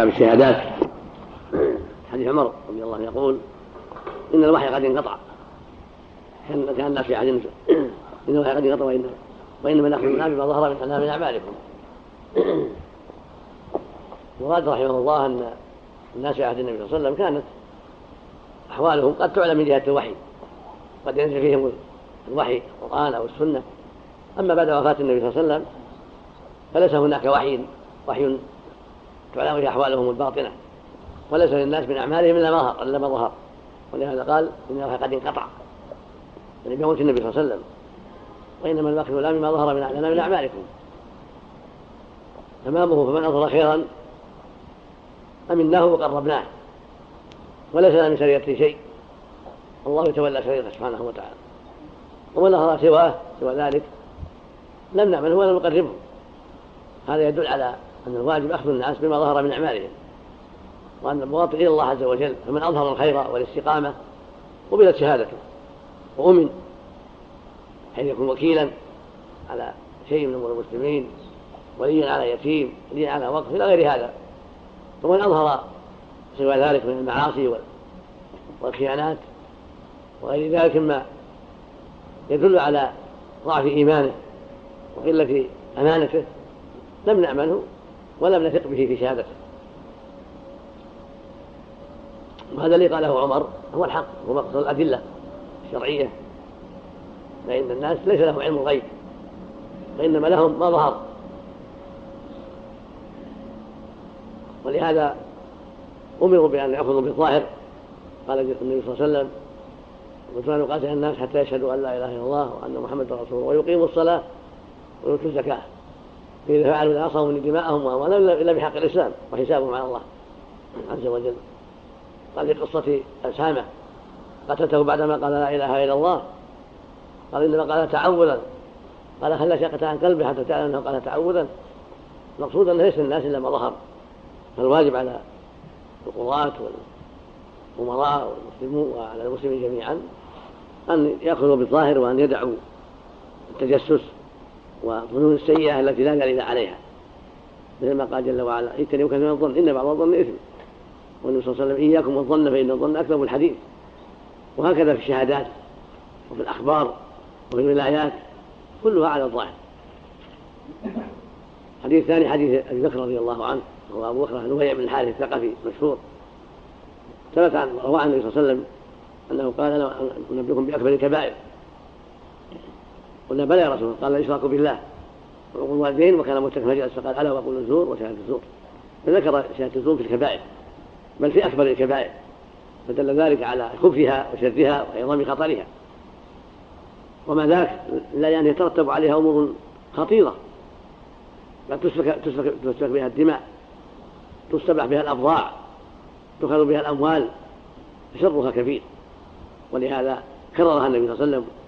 باب الشهادات. حديث عمر رضي الله عنه يقول إن الوحي قد انقطع. كان الناس في عهد إن الوحي قد انقطع وان وإنما نحن من بما ظهر من من أعمالكم. ورد رحمه الله أن الناس في عهد النبي صلى الله عليه وسلم كانت أحوالهم قد تعلم من جهة الوحي. قد ينزل فيهم الوحي القرآن أو السنة. أما بعد وفاة النبي صلى الله عليه وسلم فليس هناك وحي وحي تعلم به أحوالهم الباطنة. وليس للناس من أعمالهم إلا ما ظهر إلا ما ظهر. ولهذا قال إن الوحي قد انقطع. يعني بموت النبي صلى الله عليه وسلم. وإنما الوقت لا مما ظهر من لنا من أعمالكم. تمامه فمن أظهر خيرا أمناه وقربناه وليس لنا من سريرته شيء. الله يتولى سريرته سبحانه وتعالى. ومن أظهر سواه سوى ذلك لم نعمله ولا نقربه. هذا يدل على أن الواجب أخذ الناس بما ظهر من أعمالهم وأن المواطن إلى الله عز وجل فمن أظهر الخير والاستقامة قبلت شهادته وأمن حين يكون وكيلا على شيء من أمور المسلمين وليا على يتيم وليا على وقف إلى غير هذا. ومن أظهر سوى ذلك من المعاصي والخيانات وغير ذلك مما يدل على ضعف إيمانه وقلة أمانته لم نأمنه. ولم نثق به في شهادته. وهذا الذي قاله عمر هو الحق هو مقصد الأدلة الشرعية. فإن الناس ليس لهم علم الغيب وإنما لهم ما ظهر. ولهذا أمروا بأن يأخذوا بالظاهر قال النبي صلى الله عليه وسلم أن يقاتل الناس حتى يشهدوا أن لا إله إلا الله وأن محمدا رسول الله ويقيموا الصلاة ويؤتوا الزكاة. فإذا فعلوا عصموا من دماءهم وأموالهم إلا بحق الإسلام وحسابهم على الله عز وجل. قال في قصة أسامة قتلته بعدما قال لا إله إلا الله. قال إنما قال تعوذا. قال خلى شقة عن قلبه حتى تعلم أنه قال تعوذا. المقصود أنه ليس الناس إلا ما ظهر. فالواجب على القضاة والأمراء والمسلمون وعلى المسلمين جميعا أن يأخذوا بالظاهر وأن يدعوا التجسس والظنون السيئة التي لا دليل عليها. مثل ما قال جل وعلا اجتنبوا كثيرا من الظن إن بعض الظن إثم. والنبي صلى الله عليه وسلم إياكم والظن فإن الظن أكذب الحديث. وهكذا في الشهادات وفي الأخبار وفي الولايات كلها على الظاهر. حديث ثاني حديث أبي بكر رضي الله عنه وهو أبو بكر نبيع بن الحارث الثقفي مشهور. ثبت عن رواه عن النبي صلى الله عليه وسلم أنه قال أنا أنبئكم بأكبر الكبائر. قلنا بلى يا رسول الله. قال الإشراك بالله. وعقول الوالدين وكان متكئا. فجلس فقال الا وقول الزور وشهادة الزور. فذكر شهادة الزور في الكبائر. بل في أكبر الكبائر. فدل ذلك على خبثها وشرها وعظم خطرها. وما ذاك لا يعني يترتب عليها أمور خطيرة. بل تسفك تسفك تسفك بها الدماء. تستبح بها الابضاع تؤخذ بها الأموال. شرها كبير. ولهذا كررها النبي صلى الله عليه وسلم.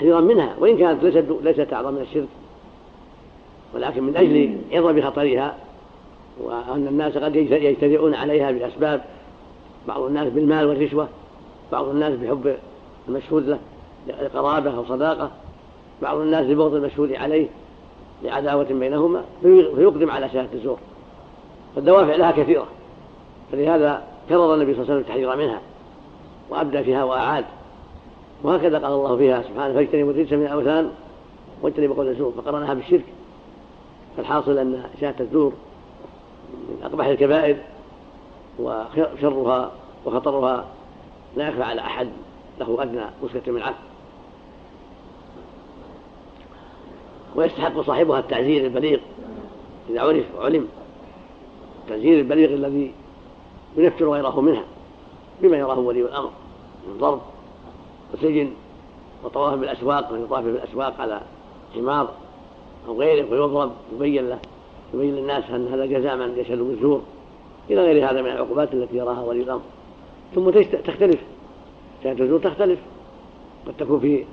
تحذيرا منها وإن كانت ليست ليست أعظم من الشرك. ولكن من أجل عظم خطرها وأن الناس قد يجترئون عليها بأسباب بعض الناس بالمال والرشوة بعض الناس بحب المشهود له لقرابة أو صداقة بعض الناس لبغض المشهود عليه لعداوة بينهما فيقدم على شهادة الزور. فالدوافع لها كثيرة. فلهذا كرر النبي صلى الله عليه وسلم التحذير منها وأبدى فيها وأعاد. وهكذا قال الله فيها سبحانه فاجتنبوا الرجس من الأوثان واجتنبوا قول الزور فقرنها بالشرك. فالحاصل أن شهاده الزور من أقبح الكبائر وشرها وخطرها لا يخفى على أحد له أدنى مسكة من عفو ويستحق صاحبها التعزير البليغ إذا عرف وعلم التعزير البليغ الذي ينفر غيره منها بما يراه ولي الأمر من ضرب. وسجن وطواف بالأسواق من يطاف بالأسواق على حمار أو غيره ويضرب يبين له يبين للناس أن هذا جزاء من يشهد بالزور إلى غير هذا من العقوبات التي يراها ولي الأمر. ثم تختلف. شهاده الزور تختلف. قد تكون في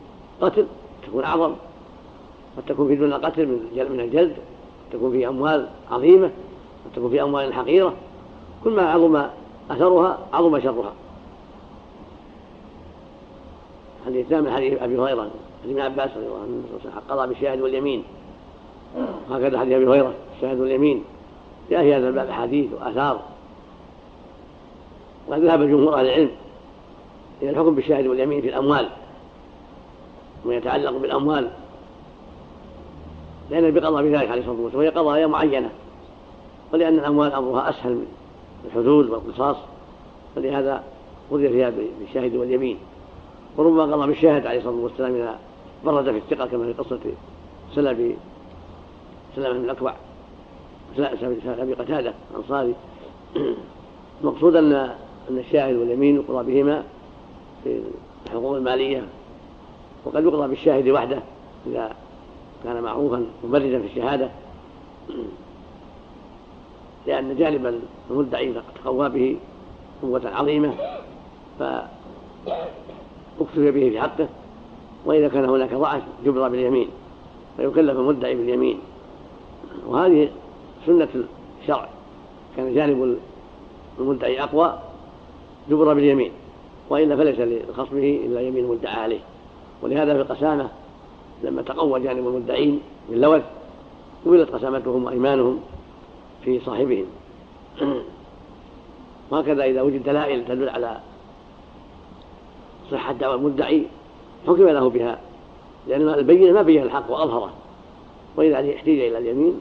قتل تكون أعظم. قد تكون في دون قتل من الجلد قد تكون في أموال عظيمة. قد تكون في أموال حقيرة. كل ما عظم أثرها عظم شرها. حديث ثامن حديث أبي هريرة حديث ابن عباس رضي الله عنه قضى بالشاهد واليمين. هكذا حديث أبي هريرة الشاهد واليمين. جاء في هذا الباب أحاديث وآثار. وقد ذهب جمهور أهل العلم إلى الحكم بالشاهد واليمين في الأموال وما يتعلق بالأموال. لأن بقضى بذلك عليه الصلاة والسلام وهي قضايا معينة. ولأن الأموال أمرها أسهل من الحدود والقصاص. ولهذا قضي فيها بالشاهد واليمين. وربما قضى بالشاهد عليه الصلاة والسلام إذا برد في الثقة كما في قصة سلم سلم بن الأكوع سلم أبي قتادة الأنصاري. المقصود أن أن الشاهد واليمين يقضى بهما في الحقوق المالية. وقد يقضى بالشاهد وحده إذا كان معروفا مبردا في الشهادة. لأن جانب المدعي تقوى به قوة عظيمة. فاكتفي به في حقه وإذا كان هناك ضعف جبر باليمين فيكلف المدعي باليمين. وهذه سنة الشرع. كان جانب المدعي أقوى جبر باليمين. وإلا فليس لخصمه إلا يمين المدعى عليه. ولهذا في القسامة لما تقوى جانب المدعين باللوث قبلت قسامتهم وأيمانهم في صاحبهم. وهكذا إذا وجد دلائل تدل على صحة دعوى المدعي حكم له بها لأن البينة ما بين الحق وأظهره. وإذا احتيج إلى اليمين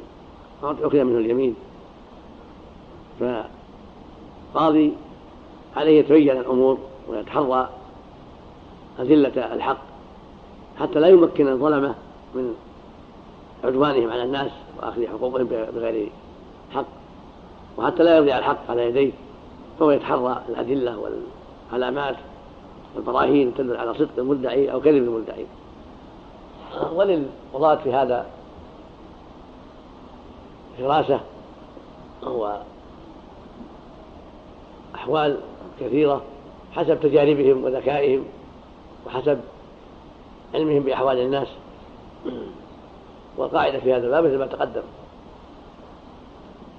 أخذ منه اليمين. فقاضي عليه يتبين الأمور ويتحرى أذلة الحق حتى لا يمكن الظلمة من عدوانهم على الناس وأخذ حقوقهم بغير حق وحتى لا يرجع الحق على يديه فهو يتحرى الأدلة والعلامات والبراهين تدل على صدق المدعي أو كذب المدعي. وللقضاة في هذا فراسة وأحوال كثيرة حسب تجاربهم وذكائهم وحسب علمهم بأحوال الناس. والقاعدة في هذا الباب مثل ما تقدم.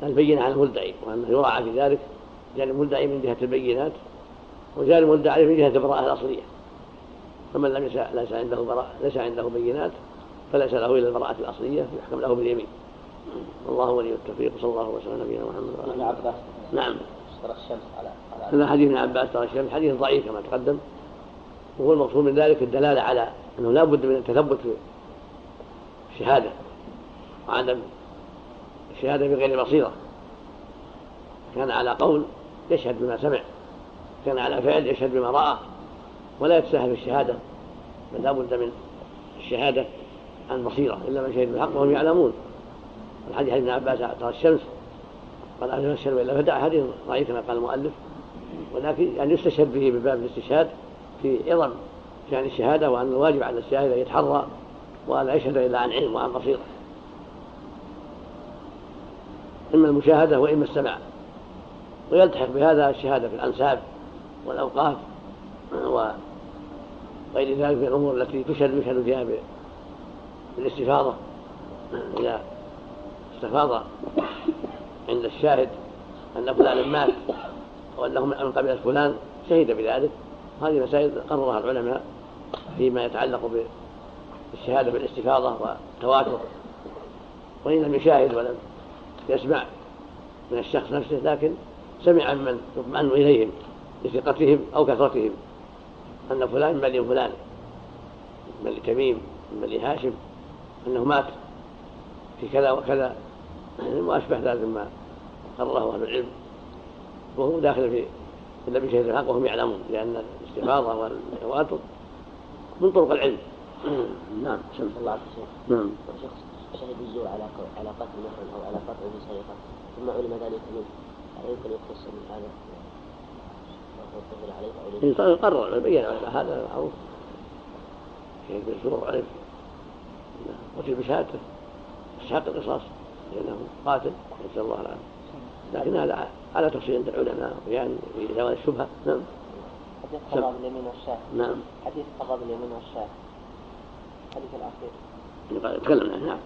البينة على المدعي وأنه يراعى في ذلك. جانب المدعي من جهة البينات وجانب المدعي من جهة البراءة الأصلية. فمن لم ليس عنده براءة ليس عنده بينات فليس له إلا البراءة الأصلية يحكم له باليمين. والله ولي التوفيق صلى الله وسلم على نبينا محمد وعلى ابن عباس نعم. ترى الشمس على هذا حديث ابن عباس ترى الشمس. حديث ضعيف كما تقدم. وهو المقصود من ذلك الدلالة على أنه لا بد من التثبت في الشهادة وعدم الشهادة بغير بصيرة. كان على قول يشهد بما سمع. كان على فعل يشهد بما راى ولا يتساهل في الشهاده بل لا بد من الشهادة عن بصيرة إلا من شهد بالحق وهم يعلمون. الحديث ابن عباس ترى الشمس قال أهل الشر وإلا فدع حديث ضعيف كما قال المؤلف ولكن يعني يستشهد به بباب الاستشهاد في عظم شأن الشهادة وأن الواجب على الشاهد أن يتحرى وأن يشهد إلا عن علم وعن بصيرة. إما المشاهدة وإما السماع. ويلتحق بهذا الشهادة في الأنساب. والأوقاف وغير ذلك من الأمور التي تشهد يشهد فيها بالاستفاضة إذا استفاض عند الشاهد أن فلانا مات أو أنه من قبيلة فلان شهد بذلك. هذه مسائل قررها العلماء فيما يتعلق بالشهادة بالاستفاضة والتواتر. وإن لم يشاهد ولم يسمع من الشخص نفسه لكن سمع من يطمئن إليهم. لثقتهم أو كثرتهم. أن فلان من بني فلان من بني تميم من بني هاشم أنه مات في كذا وكذا. وأشبه ذلك مما قرره أهل العلم. وهو داخل في النبي شهد الحق وهم يعلمون لأن الاستفاضة والتواتر من طرق العلم. نعم سمع الله عليه نعم. شخص شهد الزور على على قتل محرم أو على قطع بسرقة ثم علم ذلك منه. هل يمكن يقتص من هذا؟ عليه أو قرر بين هذا معروف شهد بالزور عرف قتل بشهادته استحق القصاص لأنه قاتل نسأل الله العافية لكن هذا على تفصيل عند العلماء يعني في زوال الشبهة. نعم. حديث قضاء باليمين والشاة. نعم. حديث قضاء باليمين والشاة. الحديث الأخير. تكلمنا نعم.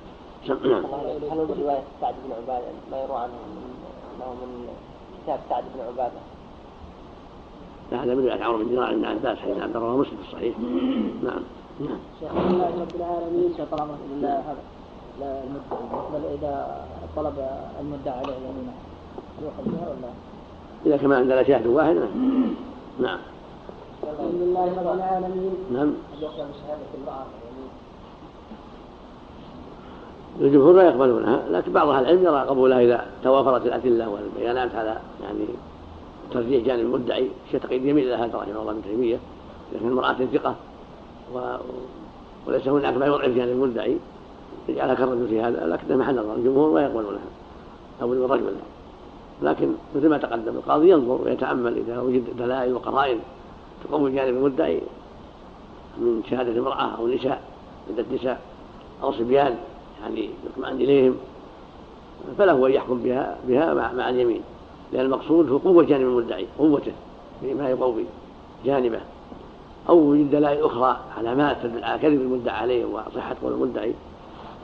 نعم. هل رواية سعد بن عبادة؟ ما يروى عنه أنه من كتاب سعد بن عبادة. هذا من رواية عمرو بن دينار بن عباس حديث عبد الرحمن مسلم في الصحيح. نعم. نعم شيخ الله رب العالمين الله هذا للمدعي بل إذا طلب المدعي عليه يمينه يؤخذ بها ولا؟ إذا كما عندنا شاهد واحد. نعم. نعم الحمد لله رب العالمين. نعم. يقبل المرأة الجمهور لا يقبلونها لكن بعض أهل العلم يرى قبولها إذا توافرت الأدلة والبيانات على يعني ترجيح جانب المدعي شيء تقييد يميل إلى هذا رحمه الله ابن تيمية لكن المرأة ثقة و... وليس هناك ما يضعف جانب المدعي. يجعلها كالرجل في هذا لكن محل نظر الجمهور لا يقبلونها أو الرجل لكن مثل ما تقدم القاضي ينظر ويتأمل إذا وجد دلائل وقرائن تقوي جانب المدعي من شهادة امراه أو نساء عدة نساء أو صبيان يعني يطمئن إليهم فله أن يحكم بها بها مع, مع اليمين. لأن المقصود هو قوة جانب المدعي قوته فيما يقوي جانبه. أو وجد دلائل أخرى علامات تدل على كذب المدعى عليه وصحة قول المدعي.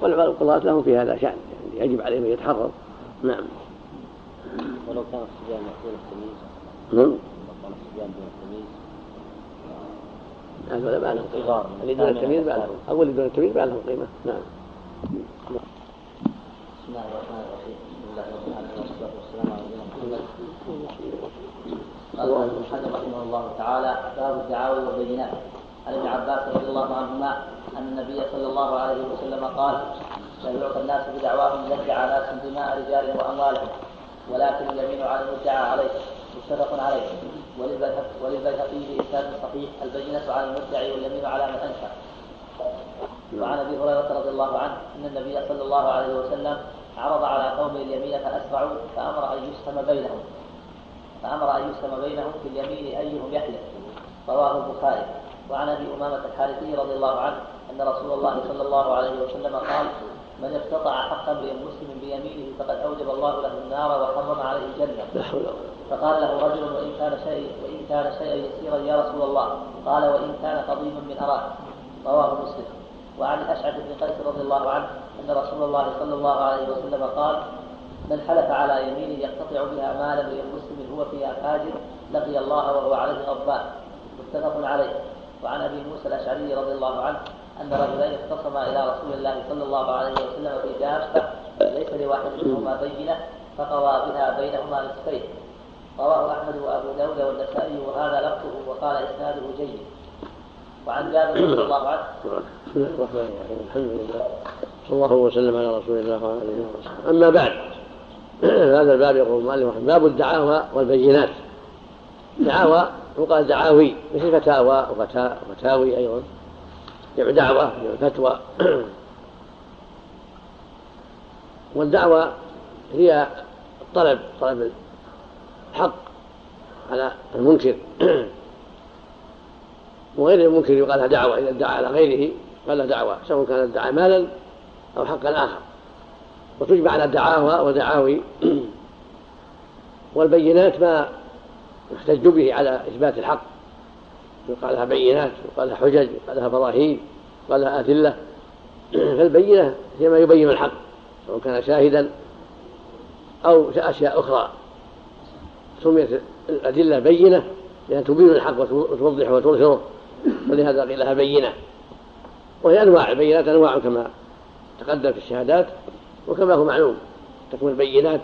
والقضاة لهم في هذا شأن يعني يجب عليهم أن يتحرر نعم. ولو كان الصبيان دون التمييز نعم. لو كان الصبيان دون التمييز هذول ما لهم قيمة اللي دون التمييز ما لهم اللي دون التمييز ما لهم قيمة. نعم. بسم الله الرحمن الرحيم. الله العالمين والصلاه والسلام محمد رحمه الله تعالى باب الدعاوى والبينات عن ابن عباس رضي الله عنهما ان النبي صلى الله عليه وسلم قال لا يعطى الناس بدعواهم يدعى ناس دماء رجال واموالهم ولكن اليمين على المدعى عليه متفق عليه وللبيهقي بإسناد صحيح البينة على المدعي واليمين على من أنكر وعن ابي هريره رضي الله عنه إن النبي صلى الله عليه وسلم عرض على قوم اليمين فاسرعوا فأمر أن يسهم بينهم. فأمر أن يسهم بينهم في اليمين أيهم يحلف. رواه البخاري. وعن أبي أمامة الحارثي رضي الله عنه أن رسول الله صلى الله عليه وسلم قال من اقتطع حق امرئ مسلم بيمينه فقد أوجب الله له النار وحرم عليه الجنة. فقال له رجل وإن كان شيء وإن كان شيئا يسيرا يا رسول الله. قال وإن كان قضيبا من أراك. رواه مسلم. وعن الاشعث بن قيس رضي الله عنه أن رسول الله صلى الله عليه وسلم قال من حلف على يمين يقتطع بها مال امرئ مسلم هو فيها فاجر لقي الله وهو عليه غضبان. متفق عليه. وعن أبي موسى الأشعري رضي الله عنه أن رجلين اختصما إلى رسول الله صلى الله عليه وسلم في دابه ليس لواحد منهما بينة فقضى بها بينهما نصفين. رواه أحمد وأبو داود والنسائي وهذا لفظه وقال إسناده جيد. وعن جابر رضي الله عنه بسم الله الرحمن الرحيم الحمد لله صلى الله وسلم على رسول الله وعلى اله وصحبه اما بعد هذا الباب يقول المؤلف باب الدعاوى والبينات دعاوى يقال دعاوي مثل فتاوى وفتاوي أيضا جمع دعوه جمع فتوى والدعوة هي الطلب طلب الحق على المنكر وغير المنكر يقال دعوة إذا ادعى على غيره قال له دعوة سواء كان ادعى مالا أو حقا آخر وتجمع على دعاوى ودعاوي والبينات ما يحتج به على إثبات الحق. يقال لها بينات يقال لها حجج يقال لها براهين يقال لها أدلة. فالبينة هي ما يبين الحق سواء كان شاهدا أو أشياء أخرى. سميت الأدلة بينة لأن تبين الحق وتوضحه وتظهره. ولهذا قيل لها بينة. وهي أنواع البينات أنواع كما تقدم في الشهادات وكما هو معلوم تكون البينات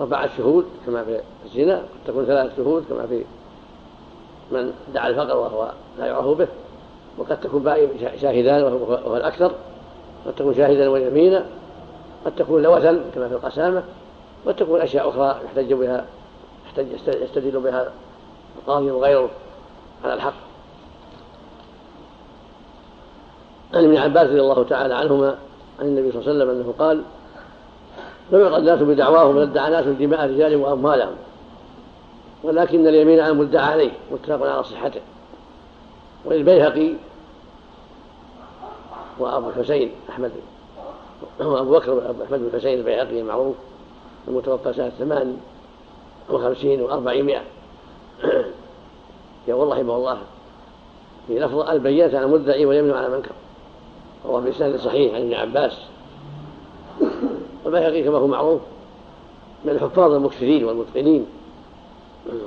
أربعة شهود كما في الزنا قد تكون ثلاث شهود كما في من دعا الفقر وهو لا يعرف به وقد تكون شاهدان وهو الأكثر قد تكون شاهدا ويمينا قد تكون لوثا كما في القسامة قد تكون أشياء أخرى يحتج بها يستدل بها القاضي وغيره على الحق. عن ابن عباس رضي الله تعالى عنهما عن النبي صلى الله عليه وسلم أنه قال لم يقل الناس بدعواهم بل ادعى ناس دماء رجال وأموالهم ولكن اليمين على المدعى عليه متفق على صحته. وللبيهقي وأبو الحسين أحمد وأبو بكر أحمد بن الحسين البيهقي المعروف المتوفى سنة ثمان وخمسين وأربعمائة. يقول رحمه الله في لفظ البينة على المدعي واليمن على منكر وهو في إسناد صحيح عن ابن عباس. والبيهقي كما هو معروف من الحفاظ المكثرين والمتقنين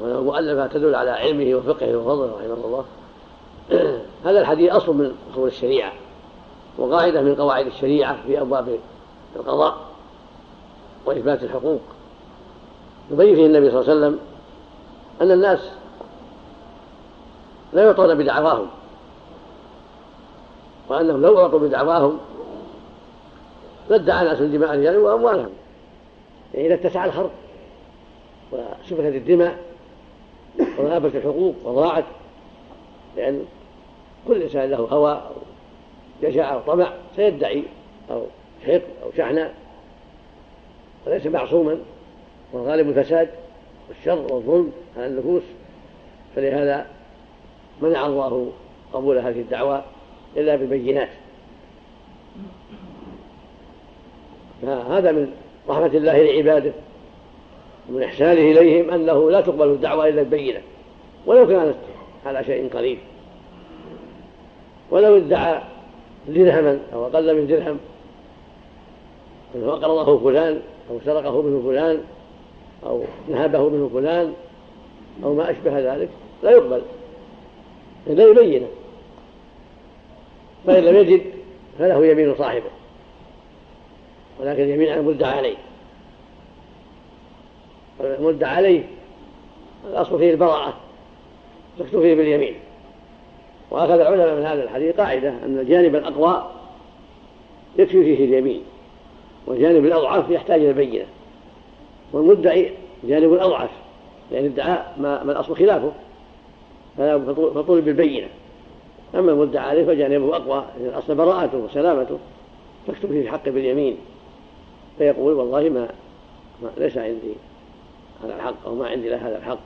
وله تدل على علمه وفقهه وفضله رحمه الله. هذا الحديث أصل من أصول الشريعة وقاعدة من قواعد الشريعة في أبواب القضاء وإثبات الحقوق. يبين فيه النبي صلى الله عليه وسلم أن الناس لا يعطون بدعواهم. وأنهم لو أعطوا بدعواهم لادعى ناس دماء رجال وأموالهم. يعني إذا اتسع الحرب وسفكت الدماء وغابت الحقوق وضاعت لأن كل إنسان له هوى جشع أو طمع سيدعي أو حقد أو شحنة وليس معصوما والغالب الفساد والشر والظلم على النفوس. فلهذا منع الله قبول هذه الدعوى إلا بالبينات. فهذا من رحمة الله لعباده ومن إحسانه إليهم أنه لا تقبل الدعوة إلا ببينة ولو كانت على شيء قليل ولو ادعى درهما أو أقل من درهم. أقرضه فلان أو سرقه منه فلان أو نهبه منه فلان أو ما أشبه ذلك. لا يقبل. إلا يبينه فإن لم يجد فله يمين صاحبه ولكن اليمين على المدعى عليه. المدعى عليه الأصل فيه البراءة تكتفي باليمين. وأخذ العلماء من هذا الحديث قاعدة أن الجانب الأقوى يكفي فيه اليمين والجانب الأضعف يحتاج إلى بينة. والمدعي جانب أضعف لأن الدعاء ما, ما الأصل خلافه. فطلب بالبينة. أما المدعى عليه فجانبه أقوى لأن الأصل براءته وسلامته تكتب فيه الحق باليمين. فيقول والله ما, ما ليس عندي هذا الحق أو ما عندي له هذا الحق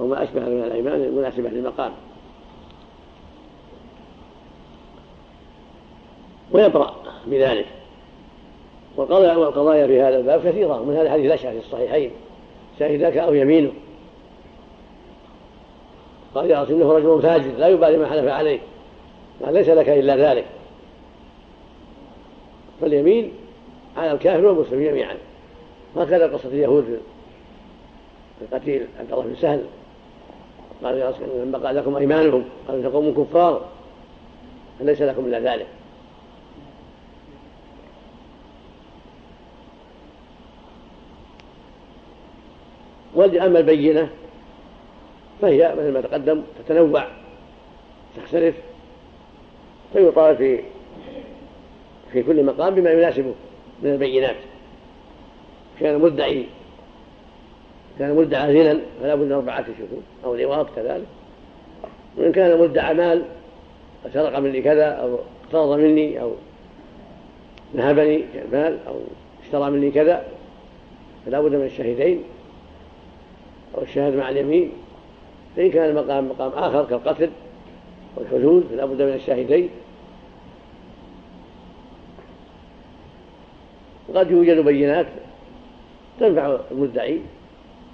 أو ما أشبه من الأيمان المناسبة للمقام. ويبرأ بذلك. والقضايا في هذا الباب كثيرة ومن هذا الحديث الأشهر في الصحيحين. شاهدك أو يمينه قال يا رسول إنه رجل فاجر لا يبالي ما حلف عليه. قال ليس لك إلا ذلك. فاليمين على الكافر والمسلم جميعا. هكذا قصة اليهود في قتيل عبد الله بن سهل قال يا رسول الله بقى لكم ايمانهم قالوا تقوموا كفار فليس لكم إلا ذلك. أما البينة فهي مثل ما تقدم تتنوع تختلف فيطال في في كل مقام بما يناسبه من البينات. كان مدعي كان مدعى زنا فلا بد من أربعة شهود أو لواط كذلك. وإن كان مدعى مال سرق مني كذا أو اقترض مني أو نهبني مال أو اشترى مني كذا فلا بد من الشهيدين أو الشهادة مع اليمين. فإن كان المقام مقام آخر كالقتل والحدود فلا بد من الشاهدين. وقد يوجد بينات تنفع المدعي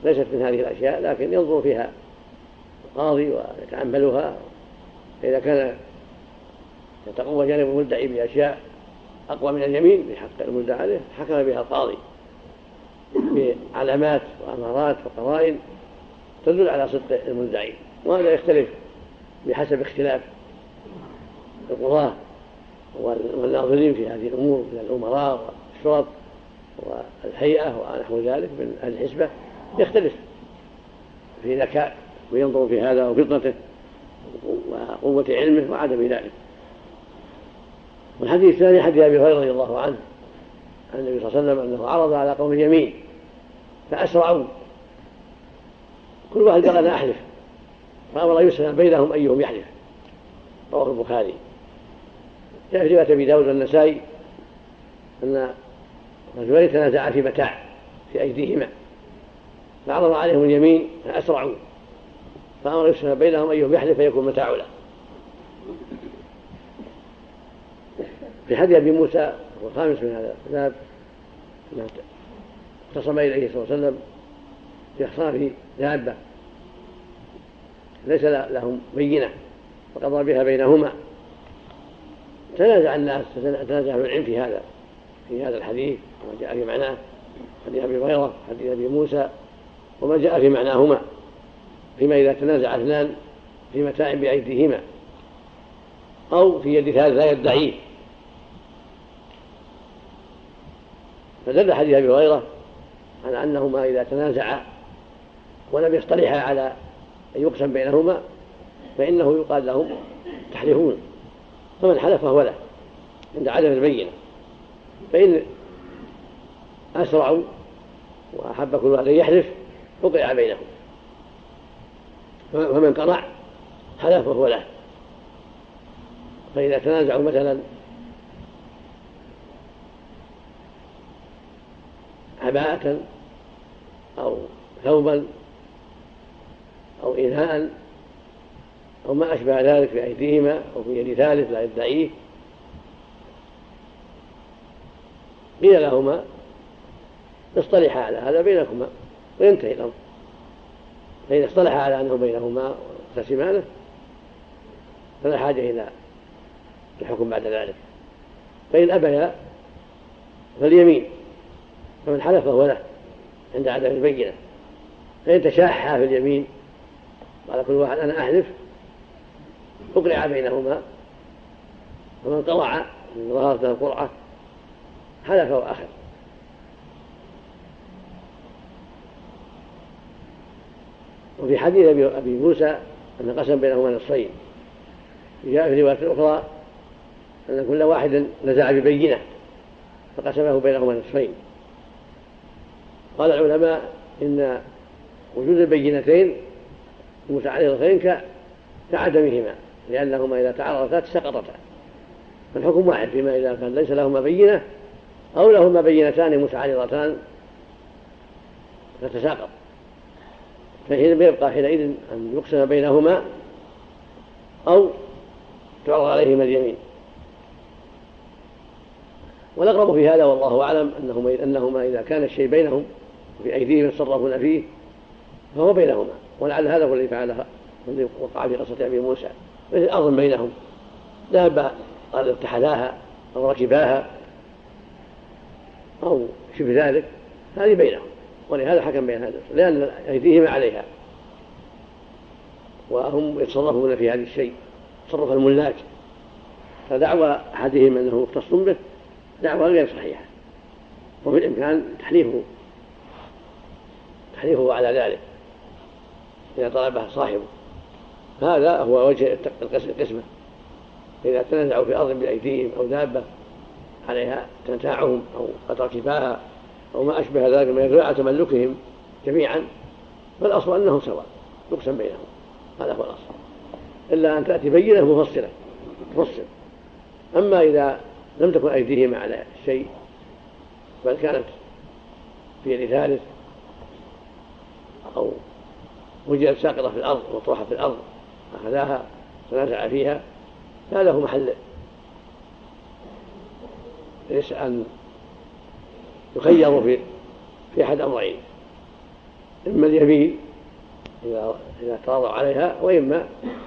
ليست من هذه الأشياء لكن ينظر فيها القاضي ويتأملها. فإذا كان يتقوى جانب المدعي بأشياء أقوى من اليمين بحق المدعى عليه حكم بها القاضي بعلامات وأمارات وقرائن تدل على صدق المدعي وهذا يختلف بحسب اختلاف القضاة والناظرين في هذه الأمور من الأمراء والشرط والهيئة ونحو ذلك من أهل الحسبة يختلف في ذكاء وينظر في هذا وفطنته وقوة علمه وعدم ذلك. والحديث الثاني حديث أبي هريرة رضي الله عنه عن النبي صلى الله عليه وسلم أنه عرض على قوم اليمين فأسرعوا كل واحد قال أنا أحلف فأمر يسأل بينهم أيهم يحلف. رواه البخاري. جاء في رواية أبي داود والنسائي أن رجلين تنازعا في متاع في أيديهما. فعرض عليهم اليمين فأسرعوا. فأمر يسأل بينهم أيهم يحلف فيكون متاع له. في حديث أبي موسى الخامس من هذا الباب اختصم إليه صلى الله عليه وسلم استخصاف دابة ليس لهم بينة وقضى بها بينهما. تنازع الناس تنازع أهل العلم في هذا في هذا الحديث وما جاء في معناه. حديث أبي هريرة حديث أبي موسى وما جاء في معناهما. فيما إذا تنازع اثنان في متاع بأيديهما أو في يد ثالث لا يدعيه. فدل حديث أبي هريرة على أنهما إذا تنازعا ولم يصطلحا على أن يقسم بينهما فإنه يقال لهم تحلفون. فمن حلف فهو له عند عدم البينة. فإن أسرعوا وأحب كل واحد أن يحلف وقع بينهم. فمن قرع حلف فهو له. فإذا تنازعوا مثلا عباءة أو ثوبا أو إناء أو ما أشبه ذلك في أيديهما أو في يد ثالث لا يدعيه. قيل لهما اصطلحا على هذا بينكما وينتهي الأمر. فإذا اصطلحا على أنه بينهما واقتسمانه فلا حاجة إلى الحكم بعد ذلك. فإن أبيا فاليمين فمن حلف فهو له عند عدم البينة. فإن تشاحا في اليمين قال كل واحد أنا أحلف أقرع بينهما فمن قرع من ظهرت القرعة حلف وأخذ وفي حديث أبي موسى أن قسم بينهما نصفين. جاء في رواية أخرى أن كل واحد نزع ببينة فقسمه بينهما نصفين. قال العلماء إن وجود البينتين المتعارضتين كعدمهما لأنهما إذا تعارضتا سقطتا. فالحكم واحد فيما إذا كان ليس لهما بينة أو لهما بينتان متعارضتان فتساقط. فحين يبقى حينئذ أن يقسم بينهما أو تعرض عليهما اليمين. والأقرب في هذا والله أعلم أنهما أنهما إذا كان الشيء بينهم وفي أيديهم يتصرفون فيه فهو بينهما. ولعل هذا هو الذي فعل الذي وقع في قصة أبي موسى. مثل أرض بينهم دابة قال ارتحلاها أو ركباها أو شبه ذلك هذه بينهم. ولهذا حكم بين هذا لأن أيديهما عليها. وهم يتصرفون في هذا الشيء تصرف الملاك. فدعوى أحدهم أنه مختص به دعوى غير صحيحة. وفي الإمكان تحليفه تحليفه على ذلك. إذا طلبه صاحبه هذا هو وجه القسمة. إذا تنازعوا في أرض بأيديهم أو دابة عليها تنتاعهم أو قطع كفاها أو ما أشبه ذلك من على تملكهم جميعا فالأصل أنهم سواء يقسم بينهم. هذا هو الأصل. إلا أن تأتي بينة مفصلة تفصل. أما إذا لم تكن أيديهما على شيء بل كانت في يد ثالث أو وجدت ساقطة في الأرض مطروحة في الأرض أخذاها تنازع فيها. هذا هو محل. أن يخيروا في في أحد أمرين. إما اليمين إذا إذا تراضوا عليها وإما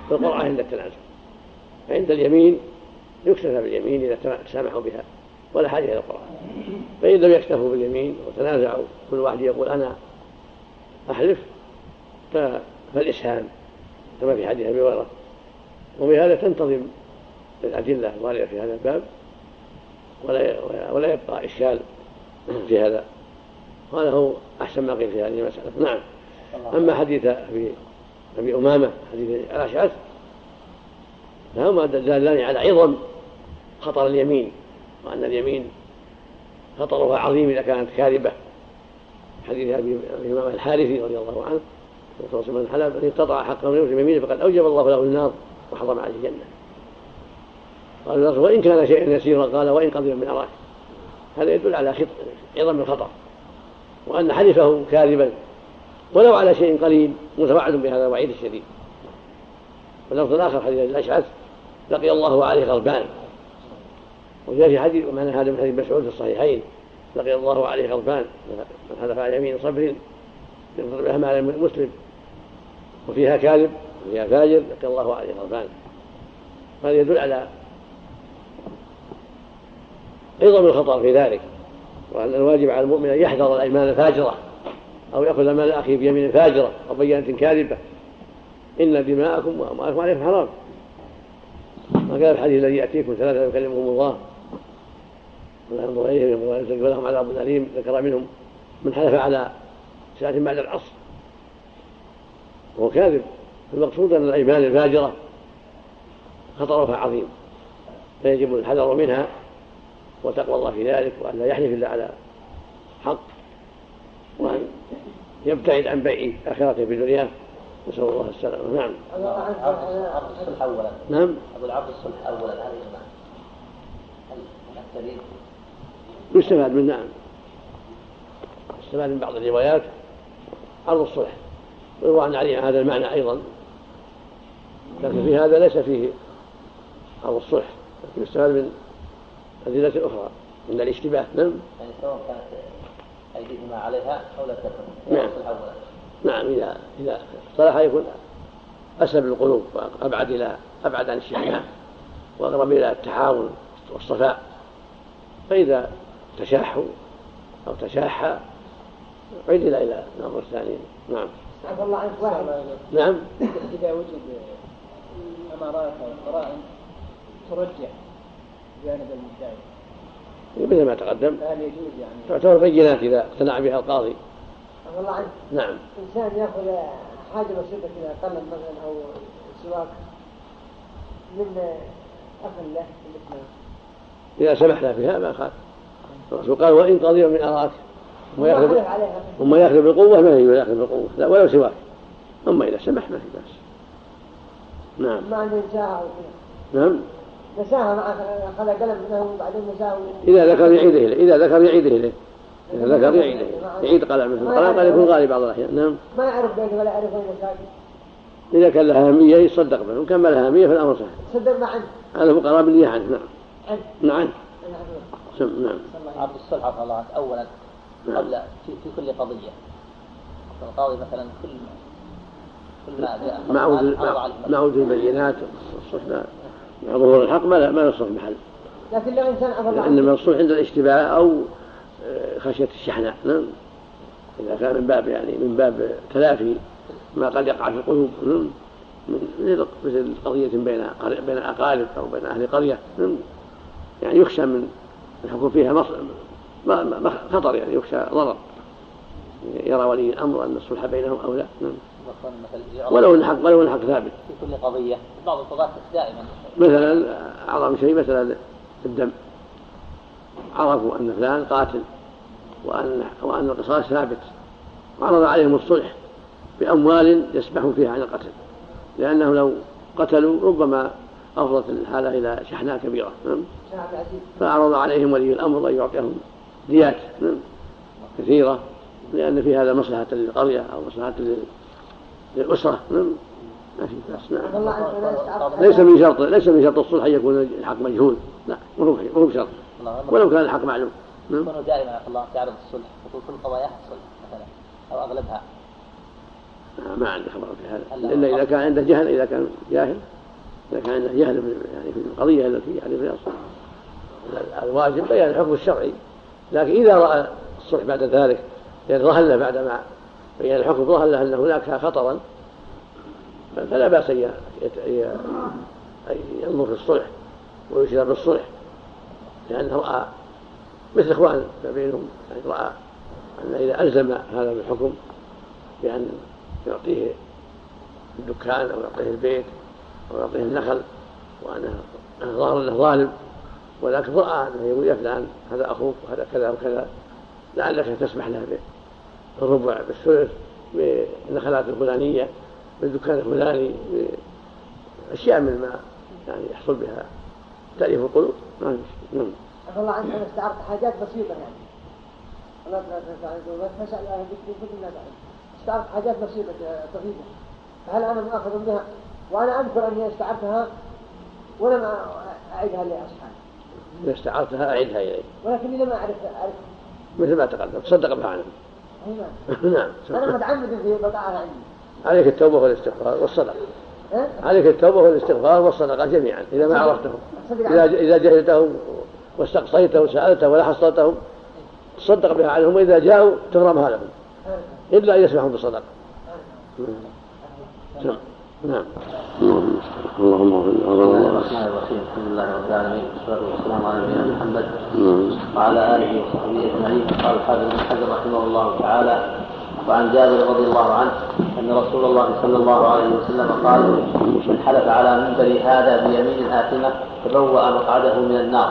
بالقرعة عند التنازع. عند اليمين يكتفى باليمين إذا تسامحوا بها ولا حاجة إلى القرعة فإن لم يكتفوا باليمين وتنازعوا كل واحد يقول أنا أحلف فالإسهام كما في حديث أبي هريرة. وبهذا تنتظم الأدلة الواردة في هذا الباب ولا ولا يبقى إشكال في هذا. هذا هو أحسن ما قيل في هذه المسألة. نعم. أما حديث أبي أبي أمامة حديث الأشعث فهما دلان على عظم خطر اليمين وأن اليمين خطرها عظيم إذا كانت كاذبة. حديث أبي الإمام الحارثي رضي الله عنه الرسول من حلف أن يقتطع حقه من يمينه فقد أوجب الله له النار وحرم عليه الجنة. قال وإن كان شيئا يسيرا قال وإن قضي من أراك. هذا يدل على عظم الخطر وأن حلفه كاذبا. ولو على شيء قليل متوعد بهذا الوعيد الشديد. واللفظ الآخر حديث الأشعث لقي الله عليه غضبان. وجاء في حديث ومعنى هذا من حديث مسعود في الصحيحين لقي الله عليه غضبان. من حلف على يمين صبر يغفر بها مال مسلم وفيها كاذب وفيها فاجر لقي الله عليه غضبان هذا يدل على عظم الخطر في ذلك وأن الواجب على المؤمن أن يحذر الأيمان الفاجرة أو يأخذ مال أخيه بيمين فاجرة أو بينة كاذبة إن دماءكم وأموالكم عليكم حرام ما قال الحديث الذي يأتيكم ثلاثة يكلمهم الله ولهم عذاب أليم ذكر منهم من حلف على ساعة بعد العصر وهو كاذب المقصود أن الأيمان الفاجرة خطرها عظيم. فيجب الحذر منها وتقوى الله في ذلك وأن لا يحلف إلا على حق وأن يبتعد عن بيع آخرته بدنياه نسأل الله السلامة. نعم. عبد الصلح أولا نعم. أبو العبد الصلح أولا هل الدليل يستفاد من نعم. يستفاد من بعض الروايات عرض الصلح. ويروى عن علي هذا المعنى أيضا. لكن في هذا ليس فيه عرض الصلح لكن يستفاد من أدلة أخرى من الاشتباه نعم. يعني سواء كانت أيديهما عليها أو لا تكن. نعم. نعم إذا إذا صلح يكون أسلم للقلوب وأبعد إلى أبعد عن الشحناء وأقرب إلى التحاول والصفاء. فإذا تشاحوا أو تشاحا عدل إلى الأمر الثاني. نعم. عفى الله عنك واحد نعم. إذا وجد أمارات أو قرائن ترجح جانب المدعي مثل ما تقدم. فهل يجوز يعني؟ تعتبر بينات إذا اقتنع بها القاضي. عفى الله عنك نعم. إنسان يأخذ حاجة بسيطة كذا قلم مثلا أو سواك من أخ له إذا سمح له بها ما خاف. الرسول قال وإن قضي من أراك. وما يأخذ وما يأخذ بالقوة ما يجوز يأخذ بالقوة. لا ولو سواك أما إذا سمح ما في بأس. نعم. ما عنده نساها وكذا نعم. نساها مع أخذ قلم منه وبعدين نساها إذا ذكر يعيده إليه. إذا ذكر يعيده إليه. إذا ذكر يعيده يعيد قلم مثل القلم قد يكون غالي بعض الأحيان. نعم. ما يعرف بيته ولا يعرف وين ساكن إذا كان لها أهمية يصدق به. وإن كان ما لها أهمية فالأمر سهل. صدق ما عنده هذا هو قرار بالنية عنه. نعم. عنده نعم. نعم. نعم. عبد الصلح الله أولا. قبل في, في كل قضية. القاضي مثلا كل كل ما جاء مع وجود مع وجود البينات مع ظهور الحق ما ما يصلح محل. لكن لو إنسان عفى عنه الصلح عند الاشتباه أو آه، خشية الشحناء. نعم. إذا كان من باب يعني من باب تلافي ما قد يقع في القلوب. نعم. من مثل مثل قضية بين بين أقارب أو بين أهل قرية. نعم. يعني يخشى من الحكم فيها. ما... ما... خطر يعني يخشى ضرر. يرى ولي الأمر أن الصلح بينهم أو لا. نعم. ولو إن الحق ولو إن الحق ثابت. في كل قضية. بعض القضاة دائما. مثلا أعظم شيء مثلا الدم. عرفوا أن فلان قاتل وان وأن القصاص ثابت. وعرض عليهم الصلح بأموال يسمحون فيها عن القتل. لأنه لو قتلوا ربما افضت الحالة إلى شحناء كبيرة. نعم. فعرض عليهم ولي الأمر أن يعطيهم ديات. كثيرة لأن في هذا مصلحة للقرية أو مصلحة لل- للأسرة. نعم. ما في بأس. نعم. ليس من شرط ليس من شرط الصلح أن يكون الحق مجهول. لا ما هو بشرط ولو كان الحق معلوم. نعم. يكون دائما عفى الله تعرض الصلح. وفي كل قضايا الصلح مثلا أو أغلبها. آه، ما عندي خبر في هذا. إلا إذا كان عنده جهل إذا كان جاهل إذا كان عنده جهل في يعني في القضية التي يعني فيها الصلح الواجب بيان الحكم الشرعي. لكن إذا رأى الصلح بعد ذلك يعني ظهر له بعد ما بين الحكم ظهر له ان هناك خطرا فلا ي- أن ينظر في الصلح ويشير بالصلح لأنه رأى مثل إخوان بينهم يعني رأى أن إذا ألزم هذا بالحكم بأن يعطيه الدكان أو يعطيه البيت أو يعطيه النخل وانه ظهر أنه ظالم. ولكن راى إنه يقول يا فلان هذا أخوك وهذا كذا وكذا لعلك تسمح له بالربع بالثلث بالنخلات الفلانية بالدكان الفلاني اشياء من ما يعني يحصل بها تأليف القلوب. ما في. نعم. الله عنك أنا استعرضت حاجات بسيطة يعني. الله بس نسأل أهل الذكر استعرضت حاجات بسيطة طفيفة. فهل أنا مؤاخذ بها؟ وأنا أذكر أني استعرتها ولم أعدها لأصحابي. إذا استعرتها أعدها إليه ولكن إذا ما أعرف أعرف مثل ما تقدم. تصدق بها نعم. نعم. أنا متعمد في بقائها عندي عليك التوبة والاستغفار والصدقة. ها؟ عليك التوبة والاستغفار والصدقة جميعا إذا ما عرفتهم صدق إذا. إذا جهلتهم واستقصيتهم وسألتهم ولا حصلتهم تصدق بها عنهم وإذا جاءوا تغرمها لهم إلا أن يسمحوا بالصدقة. نعم. نعم. اللهم اغفر بسم الله الرحمن الرحيم. الحمد لله رب العالمين. والصلاة والسلام على نبينا محمد. وعلى آله وصحبه أجمعين. قال الحافظ بن حجر رحمه الله تعالى وعن جابر رضي الله عنه أن رسول الله صلى الله عليه وسلم قال من حلف على منبر هذا بيمين آثمة تبوأ مقعده من النار.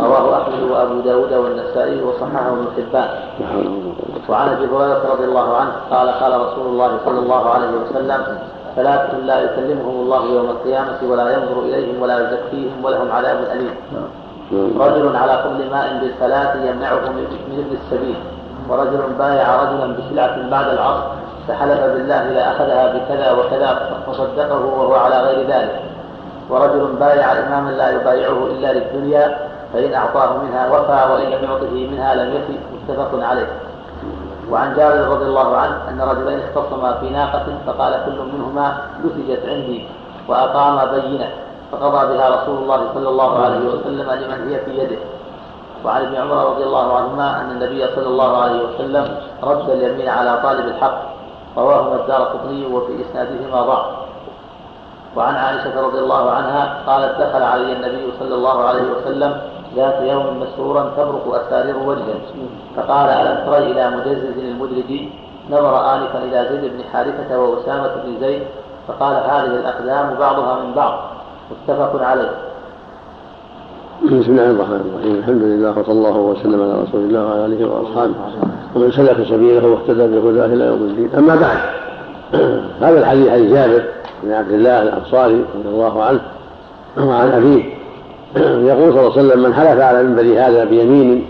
رواه أحمد وأبو داود والنسائي وصححه ابن حبان. وعن أبي هريرة رضي الله عنه قال قال رسول الله صلى الله عليه وسلم ثلاثة لا يكلمهم الله يوم القيامة ولا ينظر إليهم ولا يزكيهم ولهم عذاب أليم. رجل على كل ماء بالفلاة يمنعه من ابن السبيل. ورجل بايع رجلا بسلعة بعد العصر فحلف بالله لأخذها بكذا وكذا فصدقه وهو على غير ذلك. ورجل بايع إماما لا يبايعه إلا للدنيا فإن أعطاه منها وفى وإن لم يعطه منها لم يفي. متفق عليه. وعن جابر رضي الله عنه أن رجلين اختصما في ناقة فقال كل منهما نسجت عندي وأقام بينة فقضى بها رسول الله صلى الله عليه وسلم لمن هي في يده. وعن ابن عمر رضي الله عنهما أن النبي صلى الله عليه وسلم رد اليمين على طالب الحق رواهما الدار قطني وفي إسنادهما ضعف. وعن عائشة رضي الله عنها قالت دخل علي النبي صلى الله عليه وسلم ذات يوم مسرورا تبرق أسارير وجهه. فقال ألم تر إلى مجزز المدرج نظر آنفا إلى زيد بن حارثة وأسامة بن زيد. فقال هذه الأقدام بعضها من بعض. متفق عليه. بسم الله الرحمن الرحيم. الحمد لله وصلى الله وسلم على رسول الله وعلى آله وأصحابه. ومن سلك سبيله واهتدى بهداه إلى يوم الدين. أما بعد هذا الحديث حديث جابر بن عبد الله الأنصاري رضي الله عنه وعن أبيه. يقول صلى الله عليه وسلم من حلف على منبر هذا بيمين